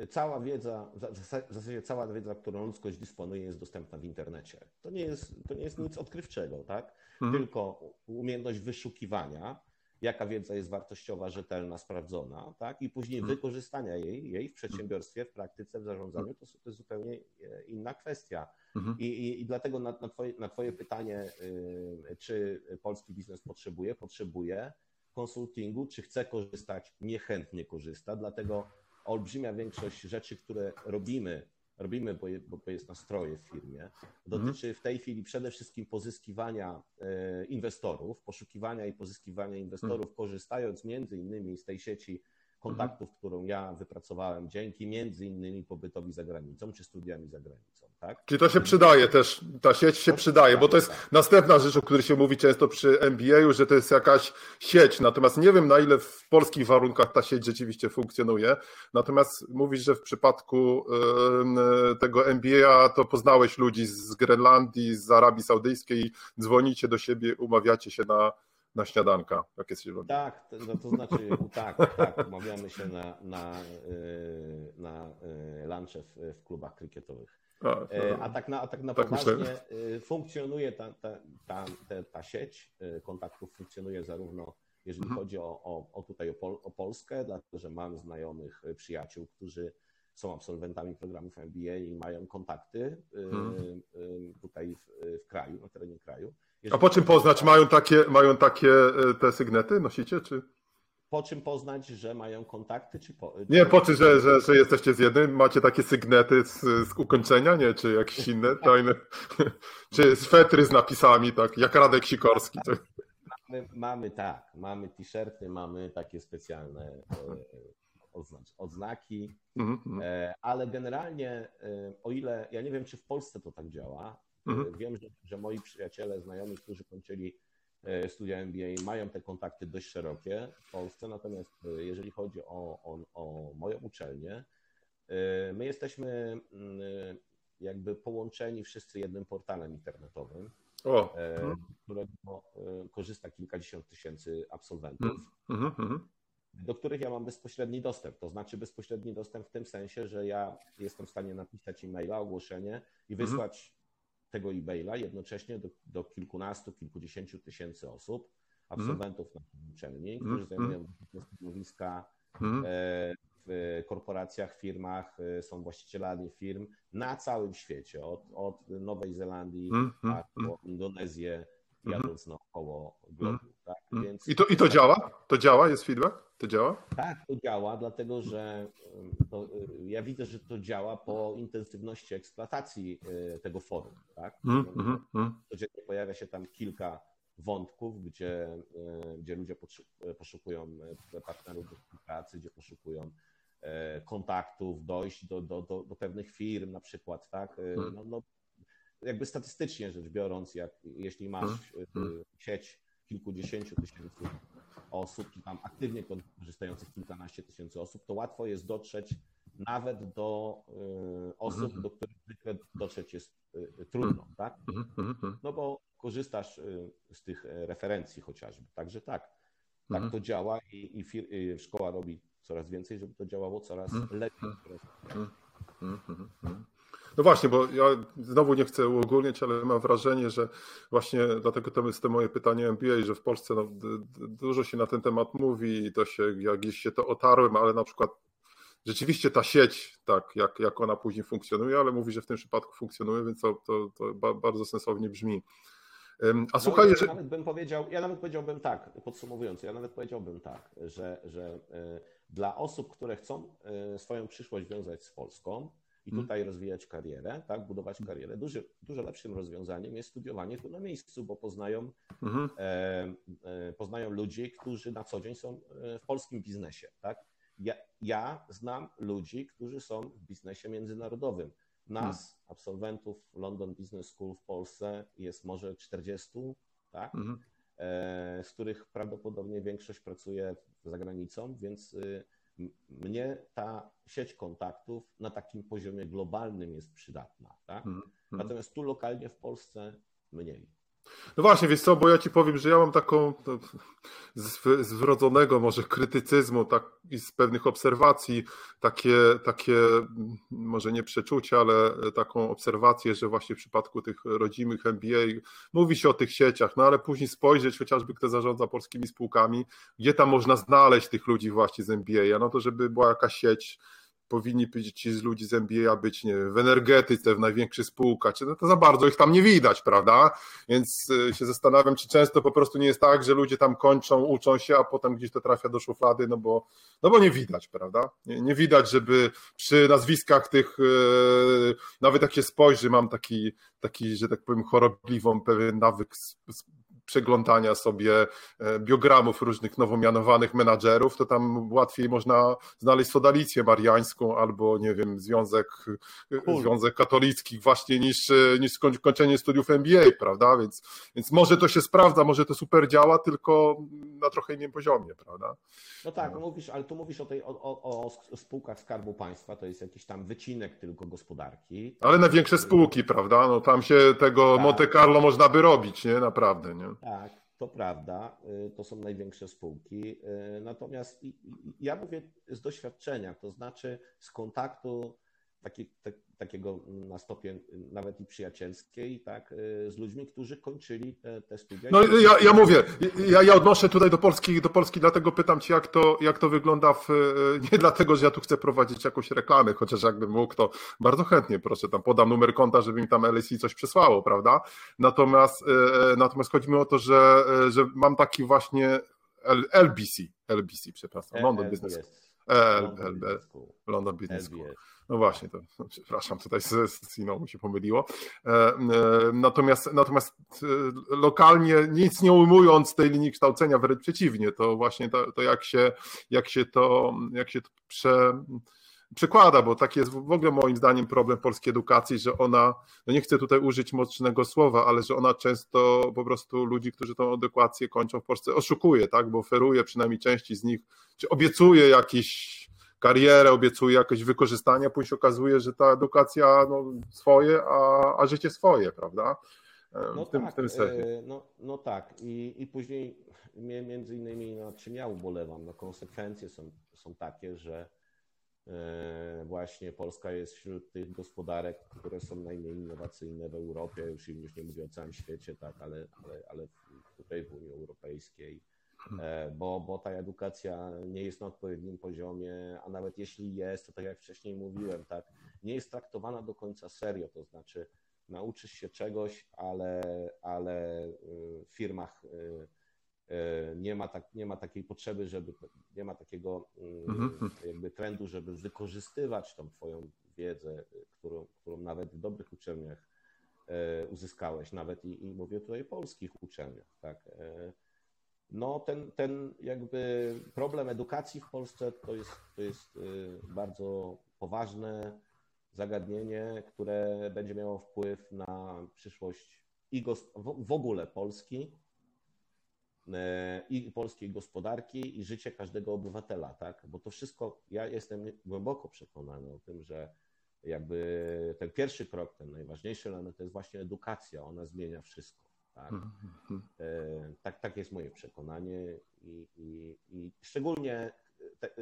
y, cała wiedza, w zas- w zasadzie cała wiedza, którą ludzkość dysponuje, jest dostępna w internecie. To nie jest, to nie jest nic odkrywczego, tak? Mhm. Tylko umiejętność wyszukiwania, jaka wiedza jest wartościowa, rzetelna, sprawdzona, tak? I później Mhm. wykorzystania jej, jej w przedsiębiorstwie, w praktyce, w zarządzaniu, to, to jest zupełnie e, inna kwestia. Mhm. I, i, i dlatego na, na, twoje, na Twoje pytanie, y, czy polski biznes potrzebuje, potrzebuje konsultingu, czy chce korzystać, niechętnie korzysta, dlatego olbrzymia większość rzeczy, które robimy, robimy, bo, je, bo jest nastroje w firmie, dotyczy w tej chwili przede wszystkim pozyskiwania e, inwestorów, poszukiwania i pozyskiwania inwestorów, korzystając między innymi z tej sieci kontaktów, którą ja wypracowałem dzięki między innymi pobytowi za granicą, czy studiami za granicą, tak? Czyli to się przydaje też, ta sieć się przydaje, bo to jest następna rzecz, o której się mówi często przy MBA, że to jest jakaś sieć, natomiast nie wiem na ile w polskich warunkach ta sieć rzeczywiście funkcjonuje, natomiast mówisz, że w przypadku tego MBA to poznałeś ludzi z Grenlandii, z Arabii Saudyjskiej, dzwonicie do siebie, umawiacie się na, na śniadanka, jak jest się Tak, to, no to znaczy tak, tak, umawiamy się na, na, y, na y, lunche w, w klubach krykietowych. A, E, A tak na, a tak na Tak poważnie y, funkcjonuje ta, ta, ta, ta, sieć y, kontaktów, funkcjonuje zarówno jeżeli Mhm. chodzi o, o, o tutaj o, Pol, o Polskę, dlatego że mam znajomych przyjaciół, którzy są absolwentami programów MBA i mają kontakty Mhm. tutaj w, w kraju, na terenie kraju. A Jeżeli po czym poznać, mają takie, mają takie e, te sygnety, nosicie, czy? Po czym poznać, że mają kontakty, czy po, Nie, po czym, że, że, że jesteście z jednym, macie takie sygnety z, z ukończenia, nie? Czy jakieś inne tajne, czy swetry z napisami, tak, jak Radek Sikorski. Tak. My, mamy tak, mamy t-shirty, mamy takie specjalne e, odznaki, Mhm, mhm, e, ale generalnie o ile, ja nie wiem, czy w Polsce to tak działa, Mhm. wiem, że, że moi przyjaciele, znajomi, którzy kończyli e, studia MBA mają te kontakty dość szerokie w Polsce, natomiast e, jeżeli chodzi o, o, o moją uczelnię, e, my jesteśmy mm, e, jakby połączeni wszyscy jednym portalem internetowym, O, e, mhm, którego e, korzysta kilkadziesiąt tysięcy absolwentów, mhm, mhm, do których ja mam bezpośredni dostęp. To znaczy bezpośredni dostęp w tym sensie, że ja jestem w stanie napisać e-maila, ogłoszenie i wysłać tego e-maila jednocześnie do, do kilkunastu, kilkudziesięciu tysięcy osób, absolwentów na uczelni, Mhm. którzy zajmują stanowiska mhm. e, w korporacjach, firmach, są właścicielami firm na całym świecie, od, od Nowej Zelandii mm, tak, mm, po Indonezję, jadąc mm. naokoło globu. Tak? Więc I, to, I to działa? To działa? Jest feedback? To działa? Tak, to działa, dlatego że to, y, ja widzę, że to działa po intensywności eksploatacji y, tego forum. Tak? Mm, Codziennie pojawia się tam kilka wątków, gdzie, y, gdzie ludzie poszukują partnerów do współpracy, gdzie poszukują kontaktów, dojść do, do, do, do pewnych firm na przykład, tak? Mm. No, no, jakby statystycznie rzecz biorąc, jak, jeśli masz sieć kilkudziesięciu tysięcy osób, czy tam aktywnie korzystających kilkanaście tysięcy osób, to łatwo jest dotrzeć nawet do y, osób, mhm. do których zwykle dotrzeć jest y, trudno, tak? Mhm, mhm, no bo korzystasz z tych e, referencji chociażby. Także tak, tak to działa i, i, fir- i szkoła robi coraz więcej, żeby to działało coraz lepiej. No właśnie, bo ja znowu nie chcę uogólniać, ale mam wrażenie, że właśnie dlatego to jest to moje pytanie MBA, że w Polsce no, dużo się na ten temat mówi i to się, jak gdzieś się to otarłem, ale na przykład rzeczywiście ta sieć, tak, jak, jak ona później funkcjonuje, ale mówi, że w tym przypadku funkcjonuje, więc to, to, to bardzo sensownie brzmi. A słuchaj, no, ja nawet bym powiedział, ja nawet powiedziałbym tak, podsumowując, ja nawet powiedziałbym tak, że, że e, dla osób, które chcą e, swoją przyszłość wiązać z Polską, i mhm. tutaj rozwijać karierę, tak, budować mhm. karierę. Duży, dużo lepszym rozwiązaniem jest studiowanie tu na miejscu, bo poznają, mhm. e, e, poznają ludzi, którzy na co dzień są e, w polskim biznesie. Tak? Ja, ja znam ludzi, którzy są w biznesie międzynarodowym. Nas, absolwentów London Business School w Polsce jest może 40, tak? E, z których prawdopodobnie większość pracuje za granicą, więc y, mnie ta sieć kontaktów na takim poziomie globalnym jest przydatna. Tak? Hmm. Natomiast tu lokalnie w Polsce mniej. No właśnie, wiesz co, bo ja ci powiem, że ja mam taką no, z, wrodzonego może krytycyzmu tak, i z pewnych obserwacji takie, takie, może nie przeczucia, ale taką obserwację, że właśnie w przypadku tych rodzimych MBA mówi się o tych sieciach, no ale później spojrzeć chociażby kto zarządza polskimi spółkami, gdzie tam można znaleźć tych ludzi właśnie z MBA, no to żeby była jakaś sieć powinni ci z ludzi z NBA być nie w energetyce, w największych spółkach, no to za bardzo ich tam nie widać, prawda? Więc y, się zastanawiam, czy często po prostu nie jest tak, że ludzie tam kończą, uczą się, a potem gdzieś to trafia do szuflady, no bo, no bo nie widać, prawda? Nie, nie widać, żeby przy nazwiskach tych, yy, nawet jak się spojrzy, mam taki, taki, że tak powiem, chorobliwą pewien nawyk przeglądania sobie e, biogramów różnych nowo mianowanych menadżerów, to tam łatwiej można znaleźć sodalicję mariańską albo, nie wiem, związek, e, cool. związek katolicki właśnie niż, e, niż skończenie studiów MBA, prawda? Więc, więc może to się sprawdza, może to super działa, tylko na trochę innym poziomie, prawda? No tak, no. mówisz, ale tu mówisz o, tej, o, o, o spółkach Skarbu Państwa, to jest jakiś tam wycinek tylko gospodarki. Ale na większe spółki, prawda? No tam się tego tak. Monte Carlo można by robić, nie? Naprawdę, nie? Tak, to prawda, y, to są największe spółki. Y, natomiast ja mówię z doświadczenia, to znaczy z kontaktu taki, tak, takiego na stopie nawet i przyjacielskiej, tak, y, z ludźmi, którzy kończyli te, te studia. No ja, ja mówię, ja, ja odnoszę tutaj do Polski, do Polski, dlatego pytam Cię, jak to, jak to wygląda w, y, nie dlatego, że ja tu chcę prowadzić jakąś reklamę, chociaż jakbym mógł, to bardzo chętnie, proszę, tam podam numer konta, żeby mi tam LSI coś przysłało, prawda? Natomiast, y, natomiast chodzi mi o to, że, że mam taki właśnie LBC, LBC, przepraszam, London Business London Business School. No właśnie, to przepraszam, tutaj z, z Siną mi się pomyliło. E, e, natomiast, natomiast e, lokalnie, nic nie ujmując tej linii kształcenia, wręcz przeciwnie, to właśnie to, to jak, się, jak się to, jak się to prze, przekłada, bo taki jest w ogóle moim zdaniem problem polskiej edukacji, że ona, no nie chcę tutaj użyć mocnego słowa, ale że ona często po prostu ludzi, którzy tą edukację kończą w Polsce, oszukuje, tak, bo oferuje przynajmniej części z nich, czy obiecuje jakiś karierę, obiecuje jakieś wykorzystanie, później się okazuje, że ta edukacja no, swoje, a, a życie swoje, prawda? No w tym, tak, w tym e, no, no tak. I, i później między innymi nad czym ja ubolewam, no konsekwencje są, są takie, że e, właśnie Polska jest wśród tych gospodarek, które są najmniej innowacyjne w Europie, już, już nie mówię o całym świecie, tak, ale, ale, ale tutaj w Unii Europejskiej e, bo, bo ta edukacja nie jest na odpowiednim poziomie, a nawet jeśli jest, to tak jak wcześniej mówiłem, tak, nie jest traktowana do końca serio, to znaczy nauczysz się czegoś, ale, ale w firmach y, nie ma, tak, nie ma takiej potrzeby, żeby, nie ma takiego mhm. jakby trendu, żeby wykorzystywać tą twoją wiedzę, którą, którą nawet w dobrych uczelniach e, uzyskałeś, nawet i, i mówię tutaj o polskich uczelniach, tak. No ten, ten jakby problem edukacji w Polsce to jest, to jest y, bardzo poważne zagadnienie, które będzie miało wpływ na przyszłość i w ogóle Polski, e, i polskiej gospodarki, i życie każdego obywatela, tak? Bo to wszystko, ja jestem głęboko przekonany o tym, że jakby ten pierwszy krok, ten najważniejszy element to jest właśnie edukacja, ona zmienia wszystko. Tak, mhm, mhm. E, tak, tak jest moje przekonanie i, i, i szczególnie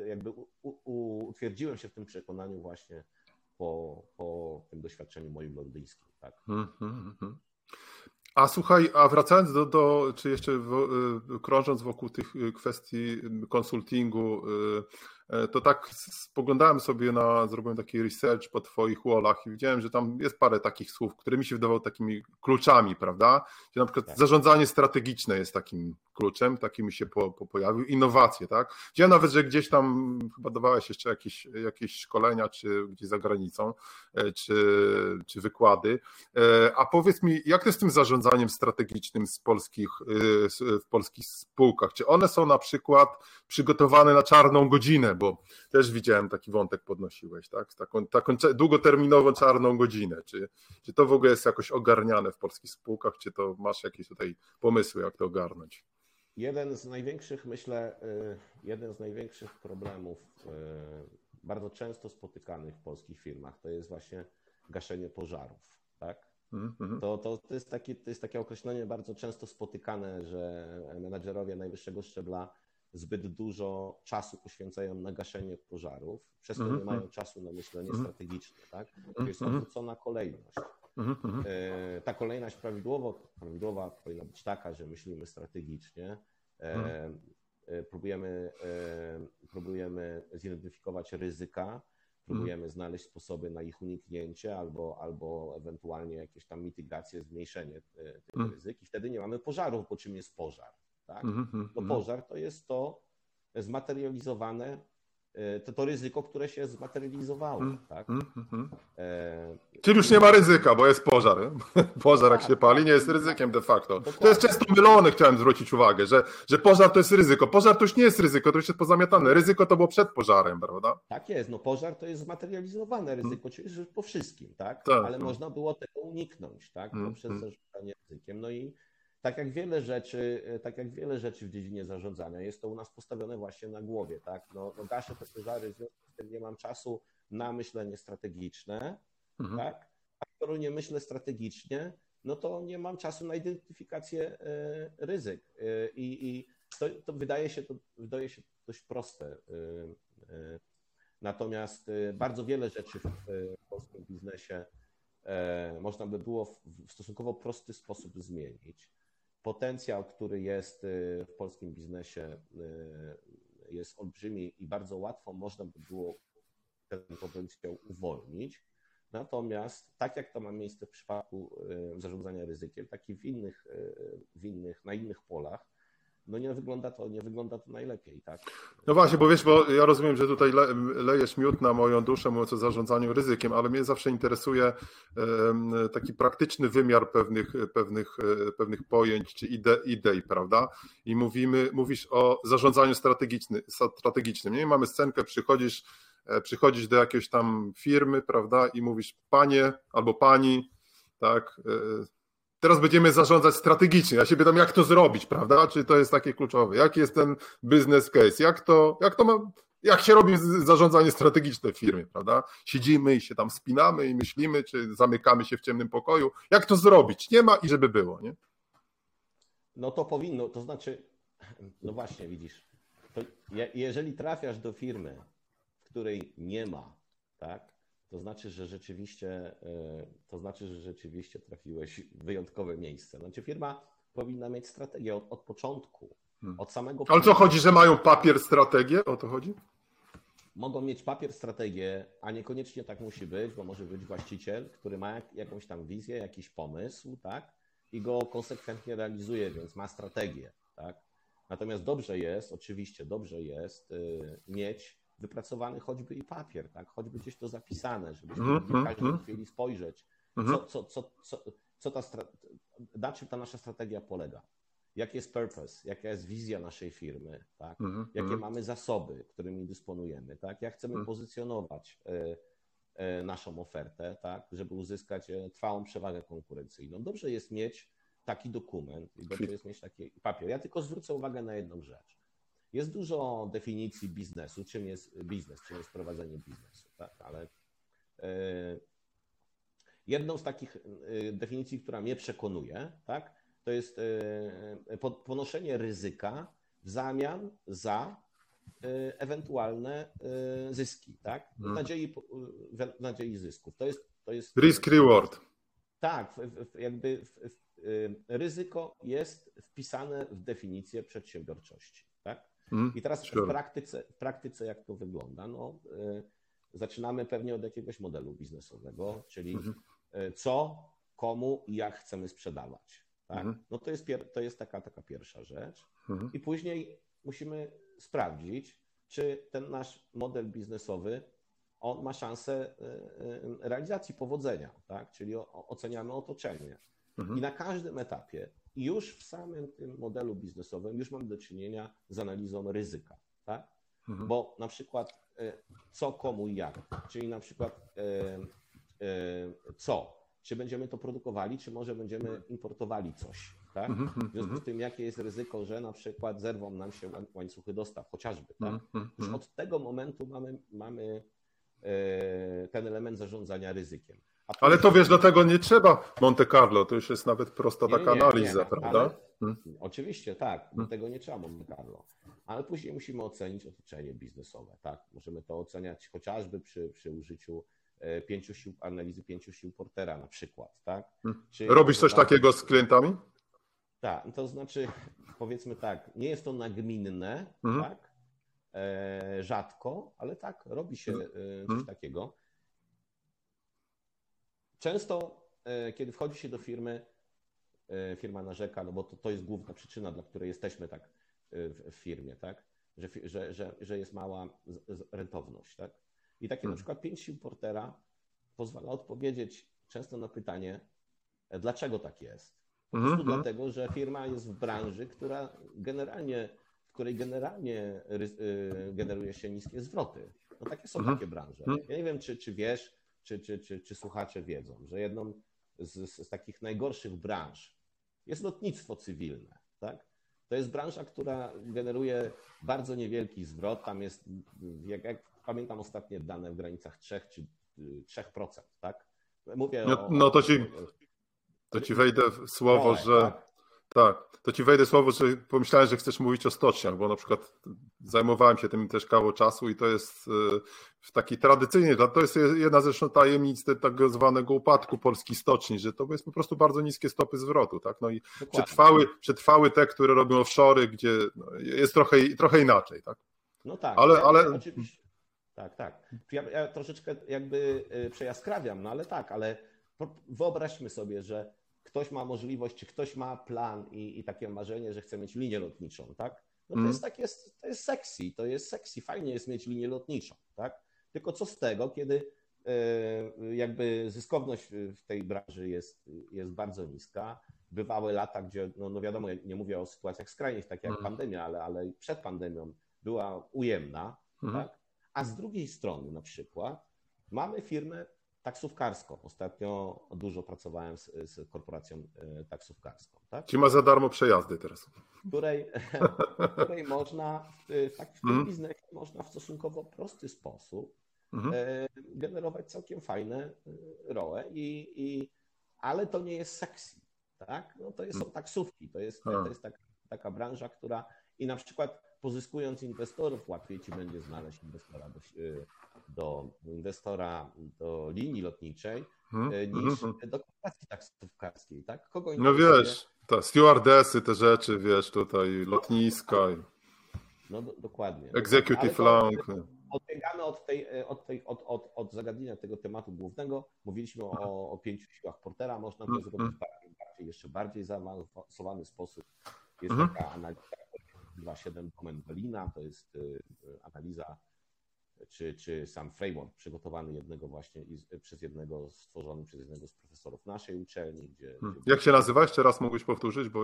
jakby u, u, utwierdziłem się w tym przekonaniu właśnie po, po tym doświadczeniu moim londyńskim. Tak. Mhm, a słuchaj, a wracając do, do czy jeszcze w, y, krążąc wokół tych y, kwestii konsultingu, E, to tak spoglądałem sobie na, zrobiłem taki research po twoich wallach i widziałem, że tam jest parę takich słów, które mi się wydawały takimi kluczami, prawda? Gdzie na przykład tak. zarządzanie strategiczne jest takim kluczem, taki mi się po, po pojawił, innowacje, tak? Widziałem nawet, że gdzieś tam chyba dawałeś jeszcze jakieś, jakieś szkolenia, czy gdzieś za granicą, e, czy, czy wykłady. E, a powiedz mi, jak to jest z tym zarządzaniem strategicznym z polskich, w polskich spółkach? Czy one są na przykład przygotowane na czarną godzinę, bo też widziałem taki wątek podnosiłeś, tak? Taką, taką długoterminową czarną godzinę. Czy, czy to w ogóle jest jakoś ogarniane w polskich spółkach, czy to masz jakieś tutaj pomysły, jak to ogarnąć? Jeden z największych, myślę, y, jeden z największych problemów y, bardzo często spotykanych w polskich firmach to jest właśnie gaszenie pożarów, tak? Mm-hmm. To, to, to, jest takie, to jest takie określenie bardzo często spotykane, że menadżerowie najwyższego szczebla zbyt dużo czasu poświęcają na gaszenie pożarów, przez to nie mają czasu na myślenie -hmm. strategiczne. Tak? To jest mhm. odwrócona kolejność. -hmm. Ta kolejność prawidłowo, prawidłowa powinna być taka, że myślimy strategicznie, e, mhm. e, próbujemy, próbujemy zidentyfikować ryzyka, próbujemy znaleźć sposoby na ich uniknięcie albo, albo ewentualnie jakieś tam mitygacje, zmniejszenie tych ryzyk i wtedy nie mamy pożarów, bo czym jest pożar? Tak? Mm-hmm, no pożar to jest to zmaterializowane, e, to, to ryzyko, które się zmaterializowało. Mm, tak? Mm, e... Czyli już nie ma ryzyka, bo jest pożar. Pożar tak, jak się pali, tak. nie jest ryzykiem de facto. Dokładnie. To jest często mylone, chciałem zwrócić uwagę, że, że pożar to jest ryzyko. Pożar to już nie jest ryzyko, to już jest pozamiatane. Ryzyko to było przed pożarem, prawda? Tak jest, no pożar to jest zmaterializowane ryzyko, czyli po wszystkim, tak? tak Ale tak. można było tego uniknąć, tak? Poprzez zarządzanie ryzykiem. No i tak jak wiele rzeczy, e, tak jak wiele rzeczy w dziedzinie zarządzania, jest to u nas postawione właśnie na głowie, tak? No, no gaszę te pożary, w związku z tym nie mam czasu na myślenie strategiczne, mhm. tak? A skoro nie myślę strategicznie, no to nie mam czasu na identyfikację e, ryzyk. E, I, i to, to, wydaje, się, to wydaje się dość proste. Natomiast bardzo wiele rzeczy w polskim biznesie można by było w stosunkowo prosty sposób zmienić potencjał, który jest y, w polskim biznesie, y, jest olbrzymi i bardzo łatwo można by było ten potencjał uwolnić. Natomiast tak jak to ma miejsce w przypadku y, zarządzania ryzykiem, tak i w innych, w innych, na innych polach, no nie wygląda to, nie wygląda to najlepiej, tak? No właśnie, bo wiesz, bo ja rozumiem, że tutaj le, lejesz miód na moją duszę, mówiąc o zarządzaniu ryzykiem, ale mnie zawsze interesuje taki praktyczny wymiar pewnych, pewnych, pewnych pojęć czy ide, idei, prawda? I mówimy, mówisz o zarządzaniu strategicznym, strategicznym. Nie mamy scenkę, przychodzisz, e, przychodzisz do jakiejś tam firmy, prawda, i mówisz panie albo pani, tak, e, teraz będziemy zarządzać strategicznie. Ja się pytam, jak to zrobić, prawda? Czy to jest takie kluczowe? Jaki jest ten business case? Jak to, jak to ma, jak się robi zarządzanie strategiczne w firmie, prawda? Siedzimy i się tam spinamy i myślimy, czy zamykamy się w ciemnym pokoju. Jak to zrobić? Nie ma i żeby było, nie? No to powinno, to znaczy, no właśnie, widzisz, jeżeli trafiasz do firmy, w której nie ma, tak, to znaczy, że rzeczywiście, e, to znaczy, że rzeczywiście trafiłeś w wyjątkowe miejsce. Znaczy firma powinna mieć strategię od, od początku, Hmm. Od samego. Ale co chodzi, że mają papier, strategię? O to chodzi? Mogą mieć papier, strategię, a niekoniecznie tak musi być, bo może być właściciel, który ma jakąś tam wizję, jakiś pomysł, tak? I go konsekwentnie realizuje, więc ma strategię, tak? Natomiast dobrze jest, oczywiście dobrze jest yy, mieć wypracowany choćby i papier, tak? choćby gdzieś to zapisane, żebyśmy mm -hmm. w każdej mhm. chwili spojrzeć, mm -hmm. co, co, co, co, co ta, na czym ta nasza strategia polega. Jaki jest purpose, jaka jest wizja naszej firmy, tak? -hmm. jakie mamy zasoby, którymi dysponujemy, tak? jak chcemy pozycjonować y, y, naszą ofertę, tak? żeby uzyskać y, trwałą przewagę konkurencyjną. Dobrze jest mieć taki dokument i dobrze jest mieć taki papier. Ja tylko zwrócę uwagę na jedną rzecz. Jest dużo definicji biznesu, czym jest biznes, czym jest prowadzenie biznesu, tak? ale e, jedną z takich e, definicji, która mnie przekonuje, tak, to jest e, ponoszenie ryzyka w zamian za ewentualne zyski, tak? W mhm. nadziei, w nadziei zysków. To jest, to jest risk reward. Tak, jakby ryzyko jest wpisane w definicję przedsiębiorczości. Mm, I teraz sure. w, praktyce, w praktyce jak to wygląda? No, y, zaczynamy pewnie od jakiegoś modelu biznesowego, czyli mm -hmm. co, komu i jak chcemy sprzedawać. Tak? Mm -hmm. No to jest, to jest taka, taka pierwsza rzecz. -hmm. I później musimy sprawdzić, czy ten nasz model biznesowy on ma szansę y, y, realizacji powodzenia, tak? czyli oceniamy otoczenie. Mhm. I na każdym etapie już w samym tym modelu biznesowym już mamy do czynienia z analizą ryzyka, tak? Mhm. Bo na przykład e, co, komu i jak, czyli na przykład e, e, co, czy będziemy to produkowali, czy może będziemy importowali coś, tak? Mhm, mhm, w związku z tym, jakie jest ryzyko, że na przykład zerwą nam się łańcuchy dostaw, chociażby, tak? Już od tego momentu mamy, mamy ten element zarządzania ryzykiem. Ale to wiesz, do tego nie trzeba Monte Carlo, to już jest nawet prosta nie, taka nie, analiza, nie, prawda? Hmm. Oczywiście, tak, do hmm. tego nie trzeba Monte Carlo. Ale później musimy ocenić otoczenie biznesowe, tak? Możemy to oceniać chociażby przy, przy użyciu e, pięciu sił, analizy pięciu sił Portera na przykład, tak? Hmm. Robisz coś takiego z klientami? Tak, to znaczy powiedzmy tak, nie jest to nagminne, hmm. tak? E, rzadko, ale tak, robi się e, coś hmm. takiego. Często, e, kiedy wchodzi się do firmy, e, firma narzeka, no bo to, to jest główna przyczyna, dla której jesteśmy tak e, w, w firmie, tak? Że, że, że, że jest mała rentowność. Tak? I takie hmm. na przykład pięć sił portera pozwala odpowiedzieć często na pytanie, dlaczego tak jest. Po prostu hmm. dlatego, że firma jest w branży, która generalnie, w której generalnie generuje się niskie zwroty. No takie są hmm. takie branże. Mhm. Ja nie wiem, czy, czy wiesz, czy, czy, czy, czy słuchacze wiedzą, że jedną z, z takich najgorszych branż jest lotnictwo cywilne. Tak? To jest branża, która generuje bardzo niewielki zwrot. Tam jest, jak, jak pamiętam ostatnie dane w granicach 3 czy 3%, tak? Mówię no, o, no to ci, to ci wejdę w słowo, że tak? Tak, to ci wejdę słowo, że pomyślałem, że chcesz mówić o stoczniach, bo na przykład zajmowałem się tym też kawał czasu i to jest y, w taki tradycyjnie, to jest jedna zresztą tajemnic tak zwanego upadku polskich stoczni, że to jest po prostu bardzo niskie stopy zwrotu, tak? No i przetrwały, przetrwały te, które robią offshore, gdzie no, jest trochę, trochę inaczej, tak? No tak, ale, ja, ale... oczywiście. Tak, tak. Ja, ja troszeczkę jakby y, przejaskrawiam, no ale tak, ale wyobraźmy sobie, że ktoś ma możliwość, czy ktoś ma plan i, i takie marzenie, że chce mieć linię lotniczą, tak? No to mm. jest takie, to jest sexy, to jest sexy, fajnie jest mieć linię lotniczą, tak? Tylko co z tego, kiedy e, jakby zyskowność w tej branży jest, jest bardzo niska. Bywały lata, gdzie, no, no wiadomo, nie mówię o sytuacjach skrajnych, tak jak mm. pandemia, ale, ale przed pandemią była ujemna, mm. tak? A z drugiej strony na przykład mamy firmę taksówkarską. Ostatnio dużo pracowałem z, z korporacją e, taksówkarską. Tak? Ma za darmo przejazdy teraz. Której, której można, w, tak, w tym mm. biznesie można w stosunkowo prosty sposób mm. generować całkiem fajne e, ROE, i, i, ale to nie jest sexy. Tak? No to jest, są mm. taksówki, to jest, to jest tak, taka branża, która i na przykład pozyskując inwestorów, łatwiej ci będzie znaleźć inwestora do, do inwestora do linii lotniczej hmm? niż hmm. do korporacji taksówkarskiej, tak? Kogo no wiesz, Ta, stewardesy, te rzeczy, wiesz, tutaj lotniska. No do, dokładnie. Executive long. Odbiegamy od, tej, e, od, tej, od, od, od zagadnienia tego tematu głównego. Mówiliśmy o, o pięciu siłach Portera. Można to zrobić w bardziej, bardziej, jeszcze bardziej zaawansowany sposób. Jest mhm. taka analiza 2.7 domen Berlina, to jest y, analiza czy, czy sam framework przygotowany jednego właśnie przez jednego, stworzony przez jednego z profesorów naszej uczelni. Gdzie, hmm. gdzie Jak się nazywa? Jeszcze raz mógłbyś powtórzyć, bo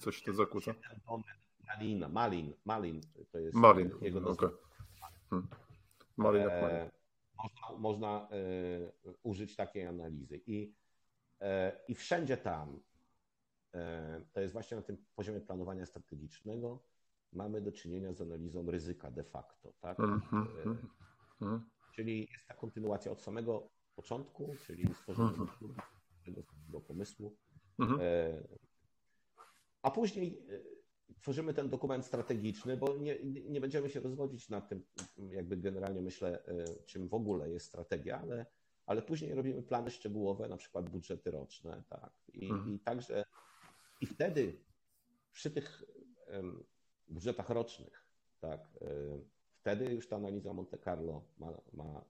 coś to zakłóca. Malin, Malin, Malin to jest Malin. jego nazwa. Okay. Hmm. Malin, e, można, można e, użyć takiej analizy i, e, i wszędzie tam to jest właśnie na tym poziomie planowania strategicznego mamy do czynienia z analizą ryzyka de facto, tak? Mm -hmm. Czyli jest ta kontynuacja od samego początku, czyli stworzenia -hmm. tego samego pomysłu. -hmm. A później e, tworzymy ten dokument strategiczny, bo nie, nie będziemy się rozwodzić nad tym, jakby generalnie myślę, czym w ogóle jest strategia, ale, ale później robimy plany szczegółowe, na przykład budżety roczne, tak. I, i także i wtedy przy tych budżetach rocznych, tak, e, wtedy już ta analiza Monte Carlo ma, ma, e,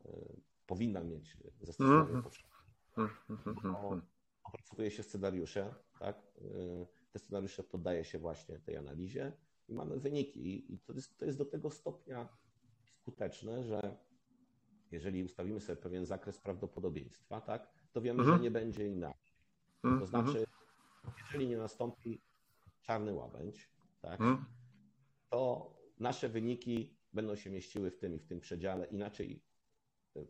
powinna mieć zastosowanie powszechne. Mm Opracowuje się scenariusze, tak, e, te scenariusze poddaje się właśnie tej analizie i mamy wyniki. I to jest, to jest do tego stopnia skuteczne, że jeżeli ustawimy sobie pewien zakres prawdopodobieństwa, tak, to wiemy, że nie będzie inaczej. To mhm. znaczy, jeżeli nie nastąpi czarny łabędź, tak, mm to nasze wyniki będą się mieściły w tym i w tym przedziale. Inaczej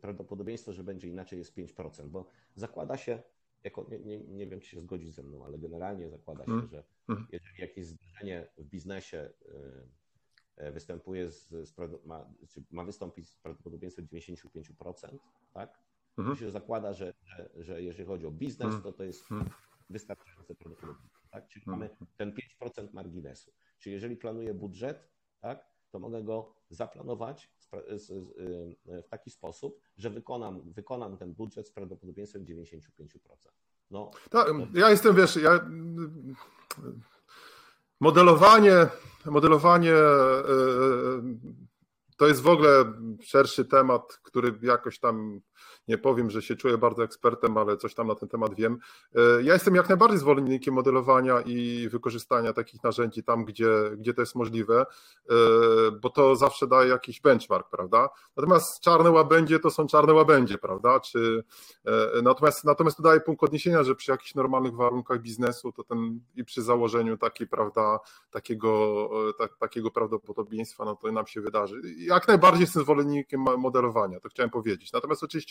prawdopodobieństwo, że będzie inaczej jest 5%, bo zakłada się, jako, nie, nie, nie wiem, czy się zgodzić ze mną, ale generalnie zakłada się, mhm. że mhm. jeżeli jakieś zdarzenie w biznesie y, y, występuje z, z ma, ma wystąpić z prawdopodobieństwem 95%, tak? To się zakłada, że, że, że jeżeli chodzi o biznes, to to jest Tak? Czyli mamy ten 5% marginesu. Czyli jeżeli planuję budżet, tak, to mogę go zaplanować w taki sposób, że wykonam, wykonam ten budżet z prawdopodobieństwem 95%. No, tak, ja jestem, wiesz, ja modelowanie, modelowanie e, to jest w ogóle szerszy temat, który jakoś tam nie powiem, że się czuję bardzo ekspertem, ale coś tam na ten temat wiem. E, ja jestem jak najbardziej zwolennikiem modelowania i wykorzystania takich narzędzi tam, gdzie, gdzie to jest możliwe, e, bo to zawsze daje jakiś benchmark, prawda? Natomiast czarne łabędzie to są czarne łabędzie, prawda? Czy, e, natomiast, natomiast to daje punkt odniesienia, że przy jakichś normalnych warunkach biznesu, to ten i przy założeniu takiej, prawda, takiego, tak, takiego prawdopodobieństwa, no to nam się wydarzy. Jak najbardziej jestem zwolennikiem modelowania, to chciałem powiedzieć. Natomiast oczywiście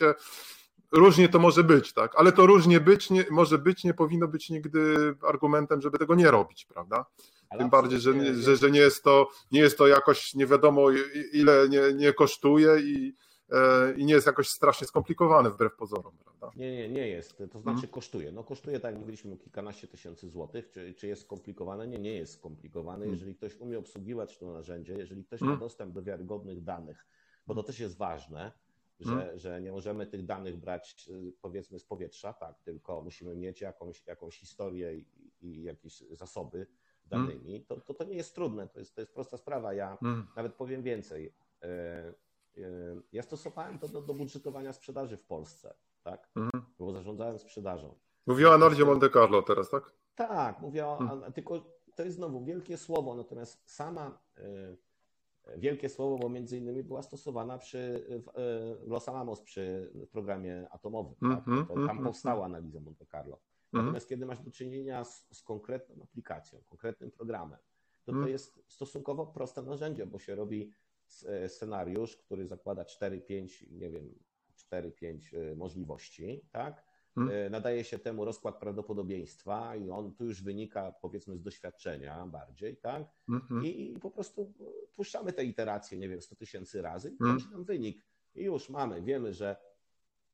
różnie to może być, tak? Ale to różnie być, nie, może być, nie powinno być nigdy argumentem, żeby tego nie robić, prawda? Ale Tym bardziej, że, że, że nie, jest to, nie jest to jakoś nie wiadomo ile nie, nie kosztuje i, e, i nie jest jakoś strasznie skomplikowane wbrew pozorom, prawda? Nie, nie, nie jest. To znaczy hmm. kosztuje. No kosztuje, tak jak mówiliśmy, kilkanaście tysięcy złotych. Czy, czy jest skomplikowane? Nie, nie jest skomplikowane. Hmm. Jeżeli ktoś umie obsługiwać to narzędzie, jeżeli ktoś hmm. ma dostęp do wiarygodnych danych, bo to też jest ważne, że, hmm. że nie możemy tych danych brać powiedzmy z powietrza, tak, tylko musimy mieć jakąś, jakąś historię i, i jakieś zasoby danymi, hmm. to, to, to nie jest trudne, to jest, to jest prosta sprawa. Ja hmm. nawet powiem więcej. E, e, ja stosowałem to do, do budżetowania sprzedaży w Polsce, tak? Bo zarządzałem sprzedażą. Mówiła o Nordzie Monte Carlo teraz, tak? Tak, mówię o, tylko to jest znowu wielkie słowo, natomiast sama y, wielkie słowo, bo między innymi była stosowana przy e, Los Alamos przy programie atomowym. Mm -hmm, tak? Mhm, tam mm -hmm. powstała analiza Monte Carlo. Mhm. Natomiast mm -hmm. kiedy masz do czynienia z, z, konkretną aplikacją, konkretnym programem, to to mhm. jest stosunkowo proste narzędzie, bo się robi e, scenariusz, który zakłada 4-5, nie wiem, 4-5 e, możliwości, tak? Hmm. E, nadaje się temu rozkład prawdopodobieństwa i on tu już wynika powiedzmy z doświadczenia bardziej, tak? Hmm. I, I, po prostu puszczamy te iteracje, nie wiem, 100 tysięcy razy i hmm. nam wynik. I już mamy, wiemy, że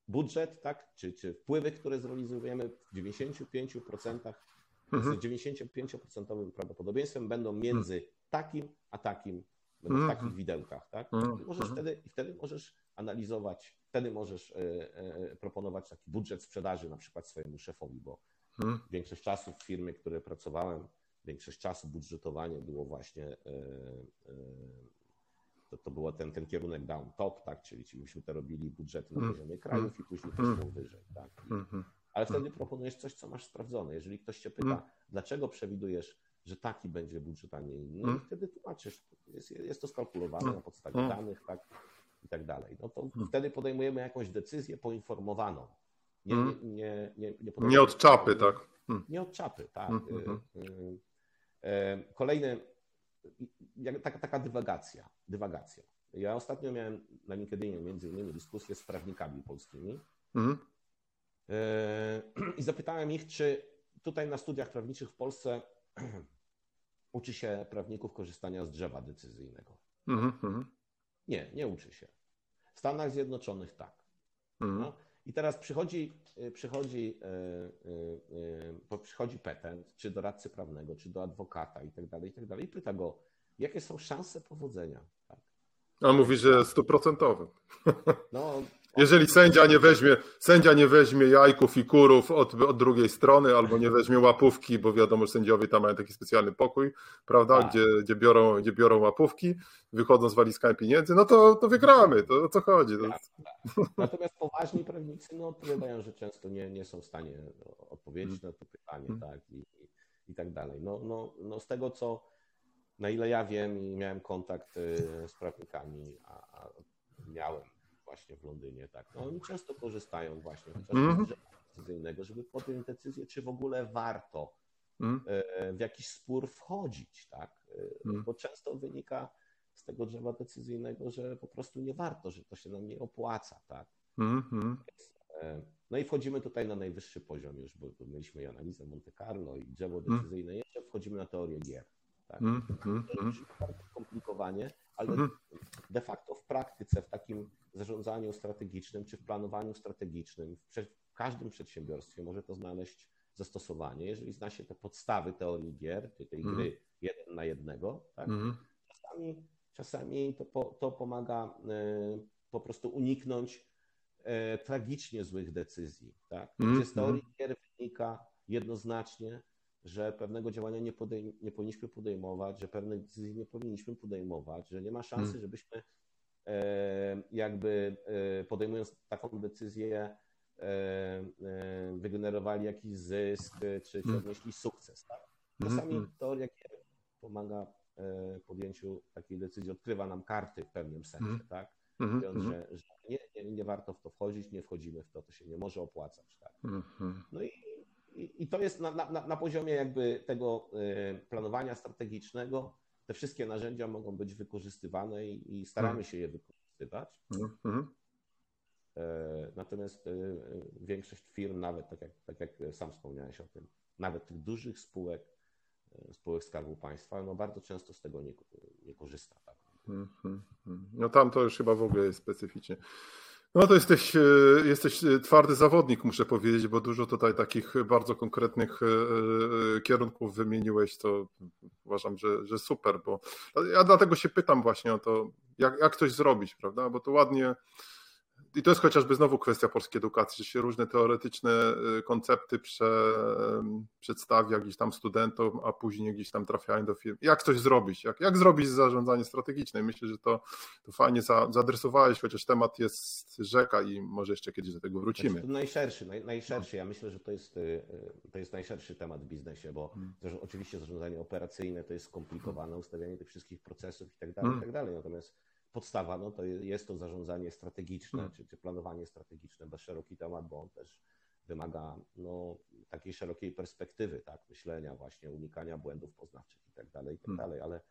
budżet, tak, czy, czy wpływy, które zrealizujemy w 95%, z 95% prawdopodobieństwem będą między takim a takim, będą w takich widełkach, tak? I możesz wtedy, i wtedy możesz analizować, wtedy możesz e, e, proponować taki budżet sprzedaży na przykład swojemu szefowi, bo Hmm. Większość czasu w firmie, w której pracowałem, większość czasu budżetowanie było właśnie, e, to, to było ten, ten kierunek down top, tak, czyli, czyli myśmy to robili budżety na hmm. poziomie krajów i później poszło wyżej, tak. Ale wtedy proponujesz coś, co masz sprawdzone. Jeżeli ktoś cię pyta, dlaczego przewidujesz, że taki będzie budżet, a nie inny, i wtedy tłumaczysz, jest, jest to skalkulowane na podstawie danych, tak, i tak dalej. No to wtedy podejmujemy jakąś decyzję poinformowaną. Nie, nie, nie, nie, nie, nie od czapy, tak? Nie od czapy, tak. Mm, mm, Kolejny, taka, taka dywagacja, dywagacja. Ja ostatnio miałem na LinkedInie między innymi dyskusję z prawnikami polskimi i zapytałem ich, czy tutaj na studiach prawniczych w Polsce uczy się prawników korzystania z drzewa decyzyjnego. Mm, nie, nie uczy się. W Stanach Zjednoczonych tak. No. I teraz przychodzi, y, przychodzi, y, y, przychodzi petent, czy do radcy prawnego, czy do adwokata i tak dalej, i tak dalej, i pyta go, jakie są szanse powodzenia. Tak? A mówi, że stuprocentowy. No, jeżeli sędzia nie weźmie, sędzia nie weźmie jajków i kurów od, od drugiej strony, albo nie weźmie łapówki, bo wiadomo, że sędziowie tam mają taki specjalny pokój, prawda, tak. gdzie, gdzie, biorą, gdzie biorą łapówki, wychodzą z walizkami pieniędzy, no to, to wygramy, to o co chodzi. Tak, tak. Natomiast poważni prawnicy no, odpowiadają, że często nie, nie są w stanie odpowiedzieć na to pytanie, hmm. tak, i, i, i tak dalej. No, no, no z tego, co na ile ja wiem i miałem kontakt y, z prawnikami, a, a miałem właśnie w Londynie, tak. No, oni często korzystają właśnie chociażby mm. z decyzyjnego, żeby podjąć decyzję, czy w ogóle warto mm. w jakiś spór wchodzić, tak. Mm. Bo często wynika z tego drzewa decyzyjnego, że po prostu nie warto, że to się nam nie opłaca, tak. Mm-hmm. No i wchodzimy tutaj na najwyższy poziom już, bo mieliśmy analizę Monte Carlo i drzewo mm. decyzyjne, jeszcze wchodzimy na teorię gier. Tak? Mm-hmm. To jest bardzo skomplikowanie, ale mm-hmm. de facto w praktyce, w takim zarządzaniu strategicznym czy w planowaniu strategicznym w każdym przedsiębiorstwie może to znaleźć zastosowanie, jeżeli zna się te podstawy teorii gier, tej mm. gry jeden na jednego. Tak? Mm. Czasami, czasami to, po, to pomaga y, po prostu uniknąć y, tragicznie złych decyzji. Tak? Mm. Z teorii gier wynika jednoznacznie, że pewnego działania nie, podejm- nie powinniśmy podejmować, że pewnych decyzji nie powinniśmy podejmować, że nie ma szansy, mm. żebyśmy E, jakby e, podejmując taką decyzję, e, wygenerowali jakiś zysk, czy, czy mm. odnieśli sukces. Tak? Mm-hmm. Czasami teoria gier pomaga podjęciu takiej decyzji, odkrywa nam karty w pewnym sensie, tak? Mówiąc, że, że nie, nie, nie, warto w to wchodzić, nie wchodzimy w to, to się nie może opłacać. Tak? No i, i, i, to jest na, na, na poziomie jakby tego planowania strategicznego, te wszystkie narzędzia mogą być wykorzystywane i, i staramy mhm. się je wykorzystywać. Mhm. E, natomiast e, większość firm, nawet tak jak, tak jak sam wspomniałeś o tym, nawet tych dużych spółek, spółek Skarbu Państwa, no bardzo często z tego nie, nie korzysta. Tak? Mhm. No tam to już chyba w ogóle jest specyficznie. No to jesteś, e, jesteś e, twardy zawodnik, muszę powiedzieć, bo dużo tutaj takich bardzo konkretnych e, kierunków wymieniłeś, to uważam, że, że super, bo ja dlatego się pytam właśnie o to, jak, jak coś zrobić, prawda? Bo to ładnie i to jest chociażby znowu kwestia polskiej edukacji, że się różne teoretyczne y, koncepty prze, przedstawia gdzieś tam studentom, a później gdzieś tam trafiają do firm. Jak coś zrobić? Jak, jak zrobić zarządzanie strategiczne? Myślę, że to, to fajnie zaadresowałeś, chociaż temat jest rzeka i może jeszcze kiedyś do tego wrócimy. Znaczy, najszerszy, naj, najszerszy. Ja myślę, że to jest, y, to jest najszerszy temat w biznesie, bo hmm. oczywiście zarządzanie operacyjne to jest skomplikowane, ustawianie tych wszystkich procesów i tak dalej, i hmm. tak dalej. Natomiast podstawa no to jest to zarządzanie strategiczne, hmm. czy, czy planowanie strategiczne, bez szeroki temat, bo on też wymaga no, takiej szerokiej perspektywy, tak, myślenia właśnie, unikania błędów poznawczych i tak dalej, i tak hmm. dalej, ale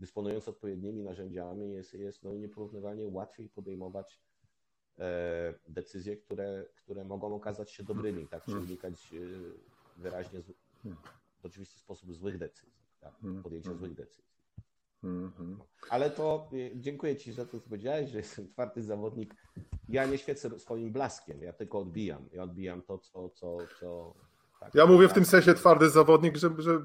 dysponując odpowiednimi narzędziami jest, jest no, nieporównywalnie łatwiej podejmować e, decyzje, które, które mogą okazać się dobrymi, tak, czy hmm. unikać e, wyraźnie, z, w oczywisty sposób złych decyzji, tak, podjęcia złych decyzji. Mhm. Ale to y, dziękuję Ci za to, powiedziałeś, że jestem twardy zawodnik. Ja nie świecę swoim blaskiem, ja tylko odbijam. Ja odbijam to, co, co, co? Ja mówię w tym sensie twardy zawodnik, że, że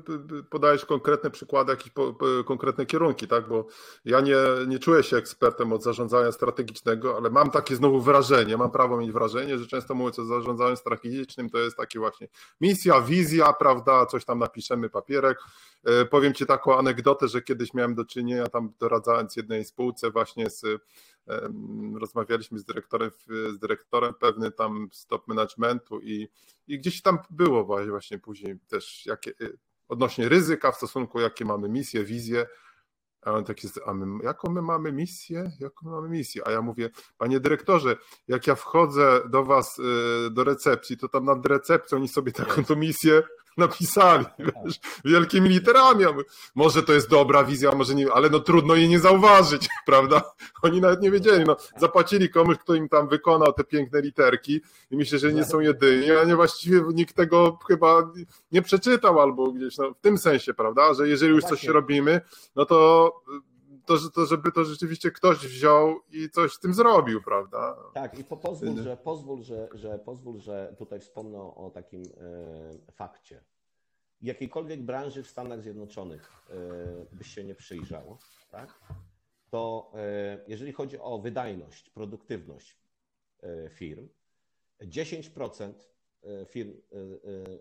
podajesz konkretne przykłady, jakieś po, po, konkretne kierunki, tak? Bo ja nie, nie czuję się ekspertem od zarządzania strategicznego, ale mam takie znowu wrażenie, mam prawo mieć wrażenie, że często mówiąc o zarządzaniu strategicznym, to jest takie właśnie misja, wizja, prawda? Coś tam napiszemy, papierek. E, powiem Ci taką anegdotę, że kiedyś miałem do czynienia tam doradzając jednej spółce właśnie z rozmawialiśmy z dyrektorem, z dyrektorem pewny tam stop managementu i, i gdzieś tam było właśnie później też jakie, y, odnośnie ryzyka w stosunku, jakie mamy misje, wizje. A on tak jest, a my, jaką my mamy misję? Jaką my mamy misję? A ja mówię, panie dyrektorze, jak ja wchodzę do was y, do recepcji, to tam nad recepcją oni sobie taką tą misję napisali, wiesz, wielkimi literami. Może to jest dobra wizja, może nie, ale no trudno jej nie zauważyć, prawda? Oni nawet nie wiedzieli, no zapłacili komuś, kto im tam wykonał te piękne literki i myślę, że nie są jedyni, a nie właściwie nikt tego chyba nie przeczytał albo gdzieś, no w tym sensie, prawda, że jeżeli już coś robimy, no to to, to, żeby to rzeczywiście ktoś wziął i coś z tym zrobił, prawda? Tak, i po, pozwól, że, pozwól, że, że, pozwól, że tutaj wspomnę o takim e, fakcie. Jakiejkolwiek branży w Stanach Zjednoczonych e, byś się nie przyjrzał, tak? to e, jeżeli chodzi o wydajność, produktywność e, firm, 10% e, firm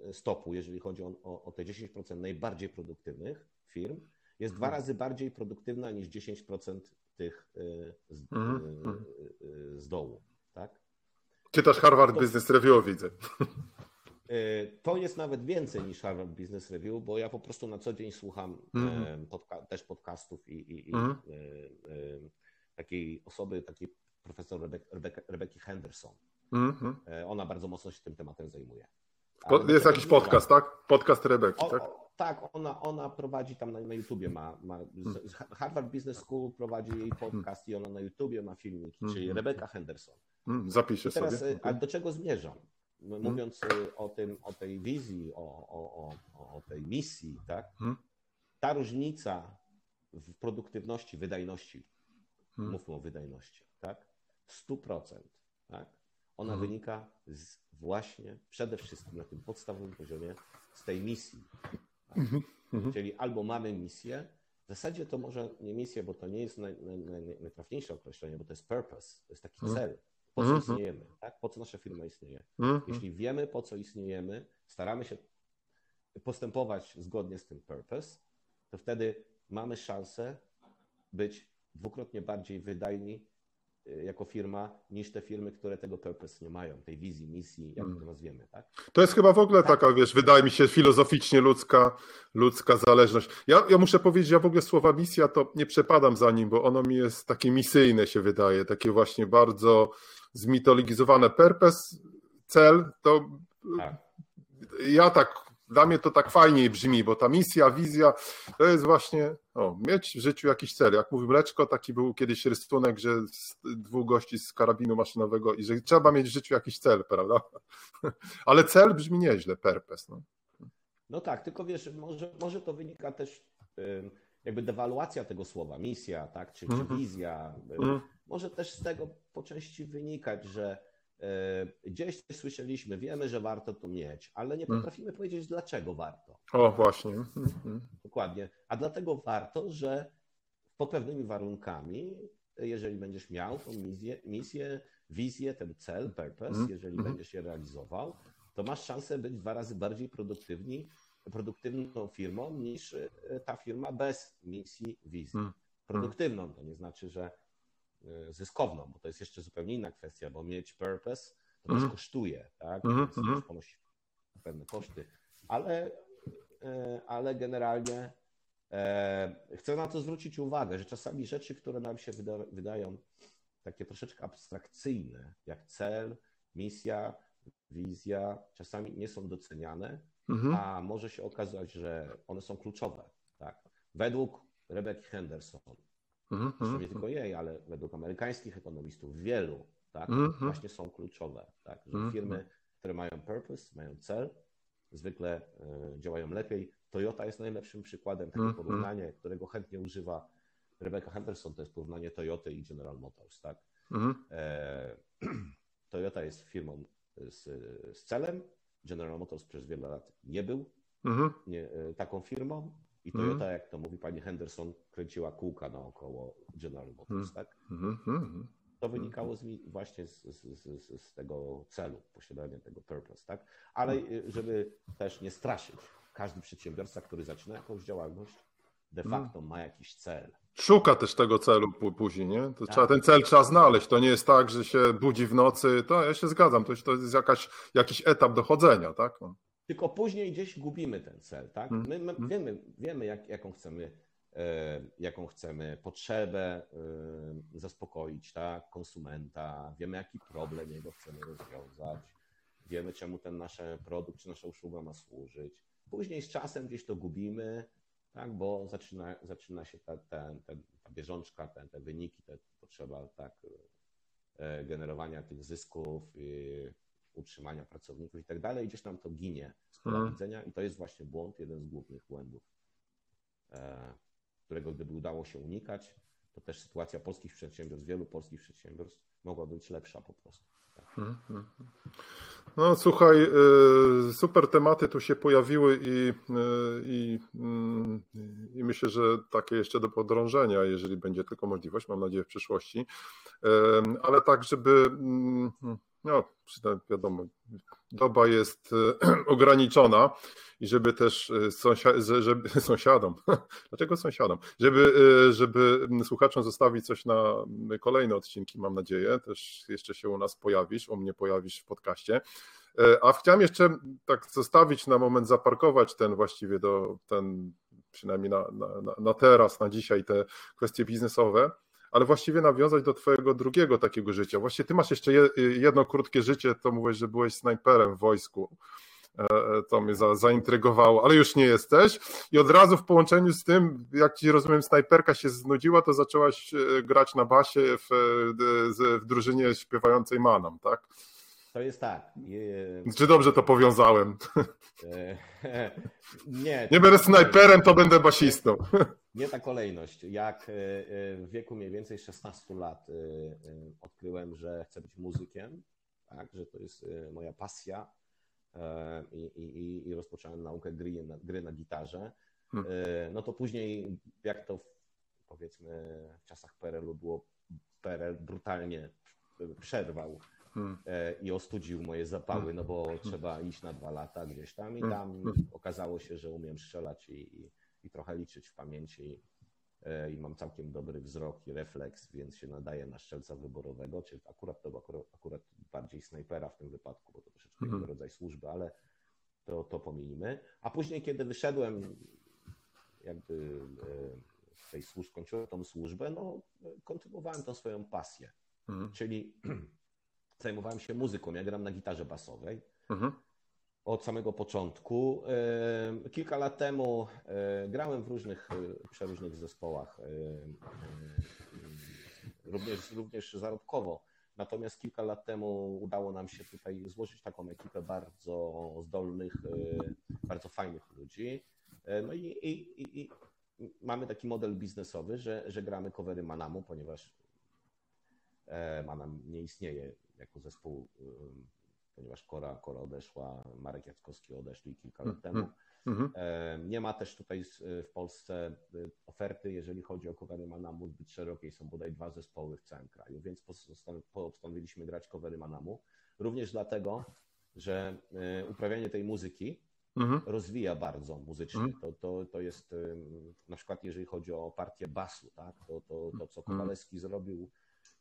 e, stopu, jeżeli chodzi o, o, o te 10% najbardziej produktywnych firm, jest dwa razy bardziej produktywna niż 10% tych y, z, mm -hmm. z dołu. Tak? Czytasz Harvard to, Business Review, widzę. Y, to jest nawet więcej niż Harvard Business Review, bo ja po prostu na co dzień słucham mm -hmm. podca też podcastów i, i, i mm takiej osoby, takiej profesor Rebecca, Rebecca Henderson. Mhm. Ona bardzo mocno się tym tematem zajmuje. Jest jakiś podcast, tak? Podcast Rebeki, tak? Tak, ona, ona prowadzi tam na, na YouTubie, ma, ma Harvard Business School prowadzi jej podcast i ona na YouTubie ma filmiki, czyli mhm. Rebecca Henderson. Hmm, zapiszę teraz, sobie. A do czego zmierzam? Hmm. Mówiąc hmm. o, tym, o tej wizji, o, o, o, o tej misji, tak? Hmm. Ta różnica w produktywności, wydajności, hmm. mówmy o wydajności, tak? 100%, tak? Ona hmm. wynika z właśnie przede wszystkim na tym podstawowym poziomie z tej misji. Mhm, mhm. Czyli albo mamy misję, w zasadzie to może nie misję, bo to nie jest naj, naj, naj, najtrafniejsze określenie, bo to jest purpose, to jest taki mhm. cel. Po co istniejemy, tak? Po co nasza firma istnieje? Jeśli wiemy, po co istniejemy, staramy się postępować zgodnie z tym purpose, to wtedy mamy szansę być dwukrotnie bardziej wydajni jako firma niż te firmy, które tego purpose nie mają, tej wizji, misji, jak to nazwiemy. Tak? To jest chyba w ogóle tak. taka, wiesz, wydaje mi się filozoficznie ludzka, ludzka zależność. Ja, ja muszę powiedzieć, ja w ogóle słowa misja to nie przepadam za nim, bo ono mi jest takie misyjne się wydaje, takie właśnie bardzo zmitologizowane. Purpose, cel, to tak. ja tak dla mnie to tak fajniej brzmi, bo ta misja, wizja to jest właśnie o, mieć w życiu jakiś cel. Jak mówi Mleczko, taki był kiedyś rysunek, że dwóch gości z karabinu maszynowego i że trzeba mieć w życiu jakiś cel, prawda? Ale cel brzmi nieźle, purpose. No, no tak, tylko wiesz, może, może to wynika też jakby dewaluacja tego słowa, misja, tak, czy, czy mhm. wizja. Mm. Może też z tego po części wynikać, że gdzieś coś słyszeliśmy, wiemy, że warto to mieć, ale nie mm. potrafimy hmm. powiedzieć, dlaczego warto. O, właśnie. Hmm. Dokładnie. A dlatego warto, że pod pewnymi warunkami, jeżeli będziesz miał tą misję, misję wizję, ten cel, purpose, hmm. jeżeli hmm. będziesz je realizował, to masz szansę być dwa razy bardziej produktywni, produktywną firmą niż e, ta firma bez misji, wizji. Hmm. Produktywną to nie znaczy, że zyskowną, bo to jest jeszcze zupełnie inna kwestia, bo mieć purpose to mm. też kosztuje, tak? Mm -hmm. ponosi pewne koszty, ale, y, ale generalnie e, chcę na to zwrócić uwagę, że czasami rzeczy, które nam się wyda, wydają takie troszeczkę abstrakcyjne, jak cel, misja, wizja, czasami nie są doceniane, -hmm. a może się okazać, że one są kluczowe. Tak? Według Rebecca Henderson Mm -hmm. Nie tylko jej, ale według amerykańskich ekonomistów wielu, tak, mm -hmm. właśnie są kluczowe. Tak, że mm -hmm. firmy, które mają purpose, mają cel, zwykle y, działają lepiej. Toyota jest najlepszym przykładem, takie mhm. porównanie, którego chętnie używa Rebecca Henderson, to jest porównanie Toyoty i General Motors. Tak? Mhm. E, Toyota jest firmą z, z celem, General Motors przez wiele lat nie był Mhm. nie, e, taką firmą i Mhm. Toyota, jak to mówi pani Henderson, kręciła kółka naokoło General Motors, tak? Mhm. Mhm. To wynikało z, właśnie z, z, z, tego celu, posiadania tego purpose, tak? Ale y, żeby też nie straszyć, każdy przedsiębiorca, który zaczyna jakąś działalność, de Mm. facto ma jakiś cel. Szuka też tego celu pó- później, nie? To Tak. trzeba, ten cel trzeba znaleźć. To nie jest tak, że się budzi w nocy. To ja się zgadzam, to, to jest jakaś, jakiś etap dochodzenia, tak? No. Tylko później gdzieś gubimy ten cel, tak? Mm. My, my Mm. wiemy, wiemy jak, jaką chcemy e, jaką chcemy potrzebę e, zaspokoić, tak? Konsumenta, wiemy jaki problem jego chcemy rozwiązać, wiemy czemu ten nasz produkt czy nasza usługa ma służyć. Później z czasem gdzieś to gubimy, tak? Bo zaczyna, zaczyna się ta, ta, ta, ta bieżączka, te, te wyniki, te potrzeba tak e, generowania tych zysków, utrzymania pracowników i tak dalej, gdzieś nam to ginie z pola Mhm. widzenia i to jest właśnie błąd, jeden z głównych błędów, e, którego gdyby udało się unikać, to też sytuacja polskich przedsiębiorstw, wielu polskich przedsiębiorstw mogła być lepsza po prostu. Mhm. No słuchaj, y, super tematy tu się pojawiły i, y, i, mm, i myślę, że takie jeszcze do podrążenia, jeżeli będzie tylko możliwość, mam nadzieję w przyszłości, ale tak, żeby, mm, no przynajmniej wiadomo, doba jest y, ograniczona i żeby też y, sąsia- że- żeby, sąsiadom, dlaczego sąsiadom, żeby, y, żeby słuchaczom zostawić coś na kolejne odcinki, mam nadzieję, też jeszcze się u nas pojawisz, u mnie pojawisz w podcaście. E, A chciałem jeszcze tak zostawić na moment, zaparkować ten właściwie do ten, przynajmniej na, na, na- na teraz, na dzisiaj te kwestie biznesowe, ale właściwie nawiązać do Twojego drugiego takiego życia. Właściwie Ty masz jeszcze je- jedno krótkie życie, to mówisz, że byłeś snajperem w wojsku. E, To mnie za, zaintrygowało, ale już nie jesteś. I od razu w połączeniu z tym, jak ci rozumiem, snajperka się znudziła, to zaczęłaś e, grać na basie w, e, w drużynie śpiewającej Manam, tak? To jest tak. e, Czy dobrze to powiązałem? e, Nie, Nie będę snajperem, to będę basistą. Nie ta kolejność. Jak e, e, w wieku mniej więcej 16 lat e, odkryłem, że chcę być muzykiem, tak, że to jest moja pasja i, i, i rozpocząłem naukę gry na, gry na gitarze, Hmm. no to później jak to w, powiedzmy w czasach PRL-u było, PRL brutalnie przerwał Hmm. i ostudził moje zapały, no bo trzeba iść na dwa lata gdzieś tam i Hmm. tam Hmm. okazało się, że umiem strzelać i, i, i trochę liczyć w pamięci e, i mam całkiem dobry wzrok i refleks, więc się nadaje na strzelca wyborowego, czy akurat to akurat, akurat bardziej snajpera w tym wypadku, bo to troszeczkę Mhm. inny rodzaj służby, ale to, to pominimy. A później, kiedy wyszedłem jakby e, z tej służby, skończyłem tą służbę, no kontynuowałem tą swoją pasję, Mhm. czyli zajmowałem się muzyką. Ja gram na gitarze basowej Mhm. Od samego początku. E, Kilka lat temu e, grałem w różnych, e, przeróżnych zespołach, również, również zarobkowo. Natomiast kilka lat temu udało nam się tutaj złożyć taką ekipę bardzo zdolnych, bardzo fajnych ludzi. No i, i, i, i mamy taki model biznesowy, że, że gramy covery Manamu, ponieważ Manam nie istnieje jako zespół, ponieważ Kora, Kora odeszła, Marek Jackowski odeszli kilka lat temu. Mhm. E, Nie ma też tutaj z- w Polsce y, oferty, jeżeli chodzi o covery Manamu, zbyt szerokiej. Są bodaj dwa zespoły w całym kraju, więc postan- postanowiliśmy grać covery Manamu. Również dlatego, że uprawianie tej muzyki Mhm. rozwija bardzo muzycznie. Mhm. To, to, to jest na przykład jeżeli chodzi o partię basu, tak? to, to, to co Mhm. Kowalewski zrobił, e,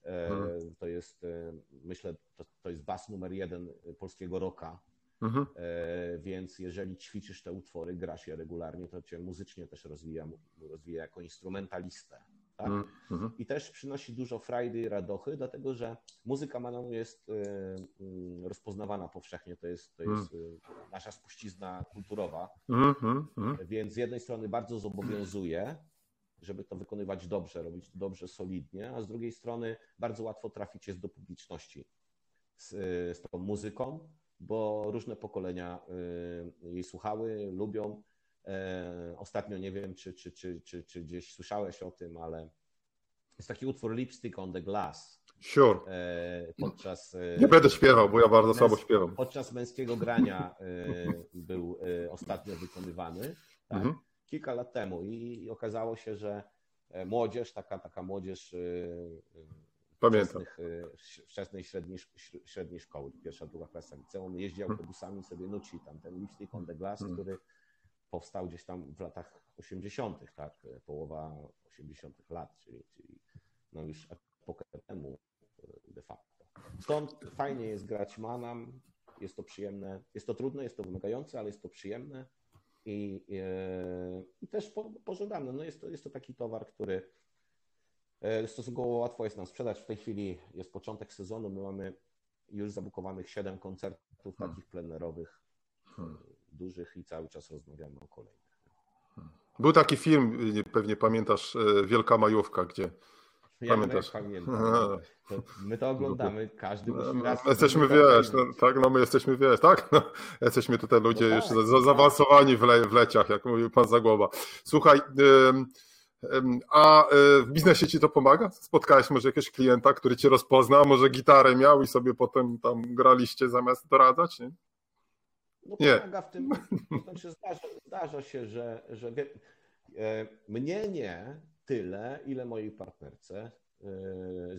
Mhm. to jest e, myślę, to, to jest bas numer jeden polskiego rocka, Mhm. e, więc jeżeli ćwiczysz te utwory, grasz je regularnie, to cię muzycznie też rozwija, rozwija jako instrumentalistę. Tak? Mhm. Mhm. I też przynosi dużo frajdy i radochy, dlatego że muzyka Manonu jest e, mm, rozpoznawana powszechnie, to jest, to jest e, nasza spuścizna kulturowa, Mhm. Mhm. więc z jednej strony bardzo zobowiązuje, żeby to wykonywać dobrze, robić to dobrze, solidnie, a z drugiej strony bardzo łatwo trafić jest do publiczności z, z tą muzyką, bo różne pokolenia y, jej słuchały, lubią. E, Ostatnio nie wiem, czy, czy, czy, czy, czy gdzieś słyszałeś o tym, ale jest taki utwór Lipstick on the Glass. Sure. E, podczas. e, Nie będę śpiewał, bo ja bardzo słabo śpiewam. Podczas męskiego grania był ostatnio wykonywany. Tak? Mhm. Kilka lat temu i, okazało się, że e, młodzież, taka, taka młodzież e, e, Pamiętam. wczesnej średniej, średniej szkoły, pierwsza, druga klasa liceum, jeździ Mhm. autobusami sobie nuci tam ten Lipstick on the Glass, Mhm. który powstał gdzieś tam w latach 80., tak, połowa 80. lat, czyli, czyli no już epokę temu de facto. Stąd fajnie jest grać manam, jest to przyjemne, jest to trudne, jest to wymagające, ale jest to przyjemne i, e, i też po, pożądane. No jest, to, jest to taki towar, który e, stosunkowo łatwo jest nam sprzedać. W tej chwili jest początek sezonu, my mamy już zabukowanych 7 koncertów Hmm. takich plenerowych, Hmm. dużych i cały czas rozmawiamy o kolejnych. Był taki film, nie- pewnie pamiętasz, e, Wielka Majówka, gdzie Ja Pamiętasz? tak pamiętam. To my to oglądamy, każdy No, musi no, raz. jesteśmy, wiesz, no, tak, no my jesteśmy, wiesz, tak, no, jesteśmy tutaj ludzie No już tak, za, za, zaawansowani w, le, w leciach, jak mówił pan Zagłoba. Słuchaj, ym, ym, a y, w biznesie ci to pomaga? Spotkałeś może jakiegoś klienta, który cię rozpozna, może gitarę miał i sobie potem tam graliście zamiast doradzać, nie? No Nie. pomaga w tym, to znaczy zdarza, zdarza się, że, że wie, e, mnie nie tyle, ile mojej partnerce e,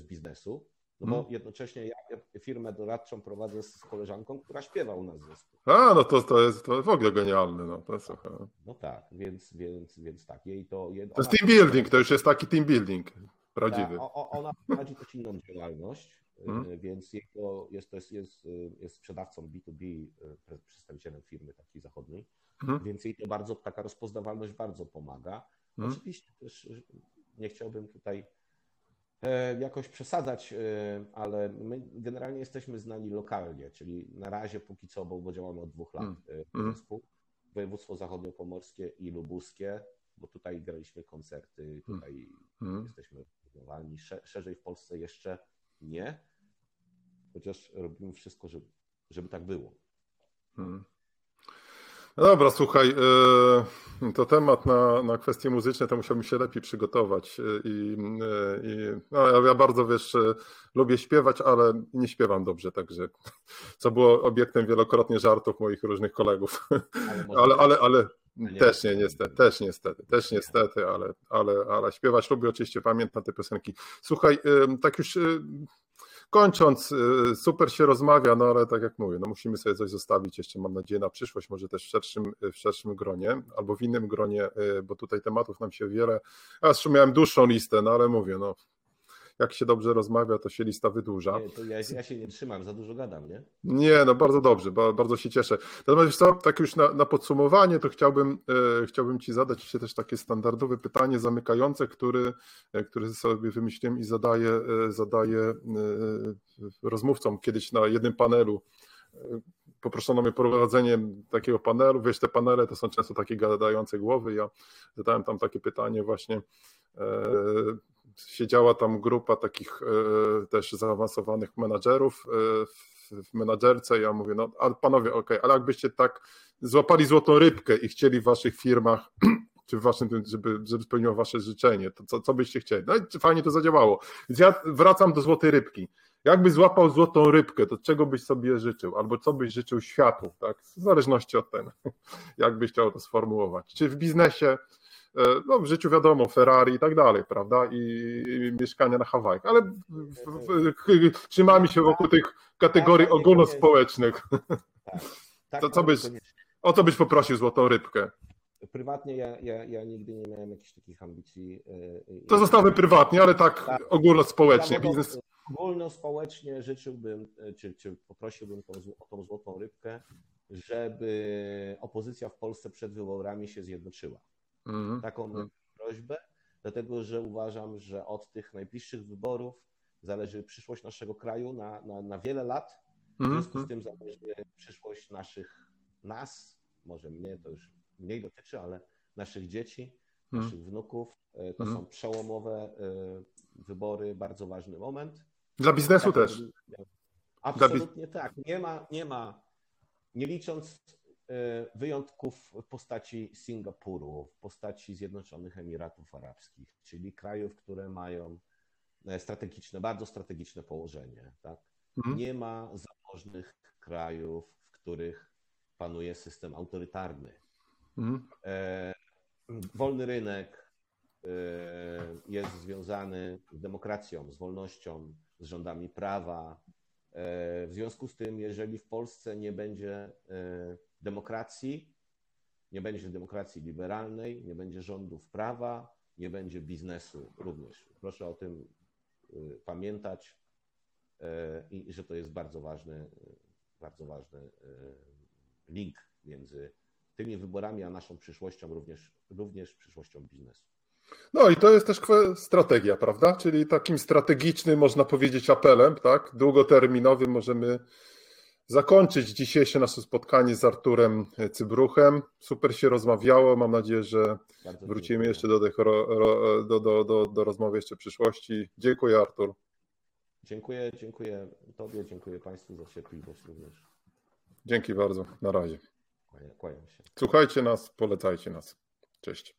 z biznesu, no bo Mhm. jednocześnie ja firmę doradczą prowadzę z koleżanką, która śpiewa u nas w zespół. A, no to, to jest to w ogóle genialne, no, to, jest. No tak, więc, więc, więc tak, jej to... Jej, to jest team building, to już jest taki team building prawdziwy. Ta, ona prowadzi też inną działalność, y, więc jej to jest, to jest, jest, jest sprzedawcą B2B, y, pre- przedstawicielem firmy takiej zachodniej, Mhm. więc jej to bardzo, taka rozpoznawalność bardzo pomaga. Mhm. Oczywiście też y, nie chciałbym tutaj e, jakoś przesadzać, y, ale my generalnie jesteśmy znani lokalnie, czyli na razie póki co, bo, działamy od dwóch lat Mhm. y, Mhm. zespół, województwo zachodniopomorskie i lubuskie, bo tutaj graliśmy koncerty, tutaj Mhm. jesteśmy. Sze- Szerzej w Polsce jeszcze nie, chociaż robimy wszystko, żeby, żeby tak było. No dobra, słuchaj, e, to temat na, na kwestie muzyczne to musiałbym się lepiej przygotować. e, I, e, i no, ja- bardzo wiesz, lubię śpiewać, ale nie śpiewam dobrze, także co było obiektem wielokrotnie żartów moich różnych kolegów. Ale, Ale, ale, ale nie. też nie, niestety, też niestety, też niestety, ale, ale, ale śpiewać lubię, oczywiście pamiętam te piosenki. Słuchaj, tak już kończąc, y, super się rozmawia, no ale tak jak mówię, no musimy sobie coś zostawić jeszcze, mam nadzieję, na przyszłość, może też w szerszym, w szerszym gronie, albo w innym gronie, y, bo tutaj tematów nam się wiele, ja jeszcze miałem dłuższą listę, no ale mówię, no jak się dobrze rozmawia, to się lista wydłuża. Nie, to ja, ja się nie trzymam, za dużo gadam, nie? Nie, no bardzo dobrze, ba- bardzo się cieszę. Natomiast co, tak już na, na podsumowanie, to chciałbym, e, chciałbym Ci zadać jeszcze też takie standardowe pytanie zamykające, który, e, który sobie wymyśliłem i zadaję, e, zadaję e, rozmówcom kiedyś na jednym panelu. E, Poproszono mnie prowadzenie takiego panelu. Wiesz, te panele to są często takie gadające głowy. Ja zadałem tam takie pytanie właśnie. Siedziała tam grupa takich e, też zaawansowanych menadżerów e, w, menadżerce. Ja mówię, no ale panowie, okej, ale jakbyście tak złapali złotą rybkę i chcieli w waszych firmach, czy w waszym, żeby, żeby spełniło wasze życzenie, to co, co byście chcieli? No i fajnie to zadziałało. Więc ja wracam do złotej rybki. Jakbyś złapał złotą rybkę, to czego byś sobie życzył? Albo co byś życzył światu, tak? W zależności od tego, jak byś chciał to sformułować. Czy w biznesie, no w życiu wiadomo, Ferrari i tak dalej, prawda? I, i mieszkania na Hawajach, ale w, w, trzymamy się wokół tych kategorii ogólnospołecznych. Tak, tak To co ale byś-. O co byś poprosił złotą rybkę? Prywatnie ja, ja, ja nigdy nie miałem jakichś takich ambicji. e, To zostawmy prywatnie, ale tak Tak. ogólnospołecznie. Biznes. Ogólnospołecznie życzyłbym, e, czy, czy poprosiłbym tą, o tą złotą rybkę, żeby opozycja w Polsce przed wyborami się zjednoczyła. Mhm. Taką Mhm. prośbę, dlatego że uważam, że od tych najbliższych wyborów zależy przyszłość naszego kraju na, na, na wiele lat. W związku z Mhm. tym zależy przyszłość naszych, nas, może mnie to już mniej dotyczy, ale naszych dzieci, Mhm. naszych wnuków. E, To Mhm. są przełomowe e, wybory, bardzo ważny moment. Dla biznesu Tak, też. Absolutnie tak. Nie ma, nie ma, nie licząc wyjątków w postaci Singapuru, w postaci Zjednoczonych Emiratów Arabskich, czyli krajów, które mają e, strategiczne, bardzo strategiczne położenie. Tak? Mhm. Nie ma zamożnych krajów, w których panuje system autorytarny. Mhm. E, Wolny rynek e, jest związany z demokracją, z wolnością, z rządami prawa. E, W związku z tym, jeżeli w Polsce nie będzie e, demokracji, nie będzie demokracji liberalnej, nie będzie rządów prawa, nie będzie biznesu również. Proszę o tym y, pamiętać e, i że to jest bardzo ważny, y, bardzo ważny y, link między tymi wyborami a naszą przyszłością, również, również przyszłością biznesu. No i to jest też strategia, prawda? Czyli takim strategicznym, można powiedzieć, apelem, tak? Długoterminowym możemy zakończyć dzisiejsze nasze spotkanie z Arturem Cybruchem. Super się rozmawiało. Mam nadzieję, że Bardzo wrócimy dziękuję. jeszcze do, tych ro, ro, do, do, do, do rozmowy jeszcze w przyszłości. Dziękuję, Artur. Dziękuję, dziękuję Tobie, dziękuję Państwu za cierpliwość również. Dzięki bardzo. Na razie. Kłania- Kłaniam się. Słuchajcie nas, polecajcie nas. Cześć.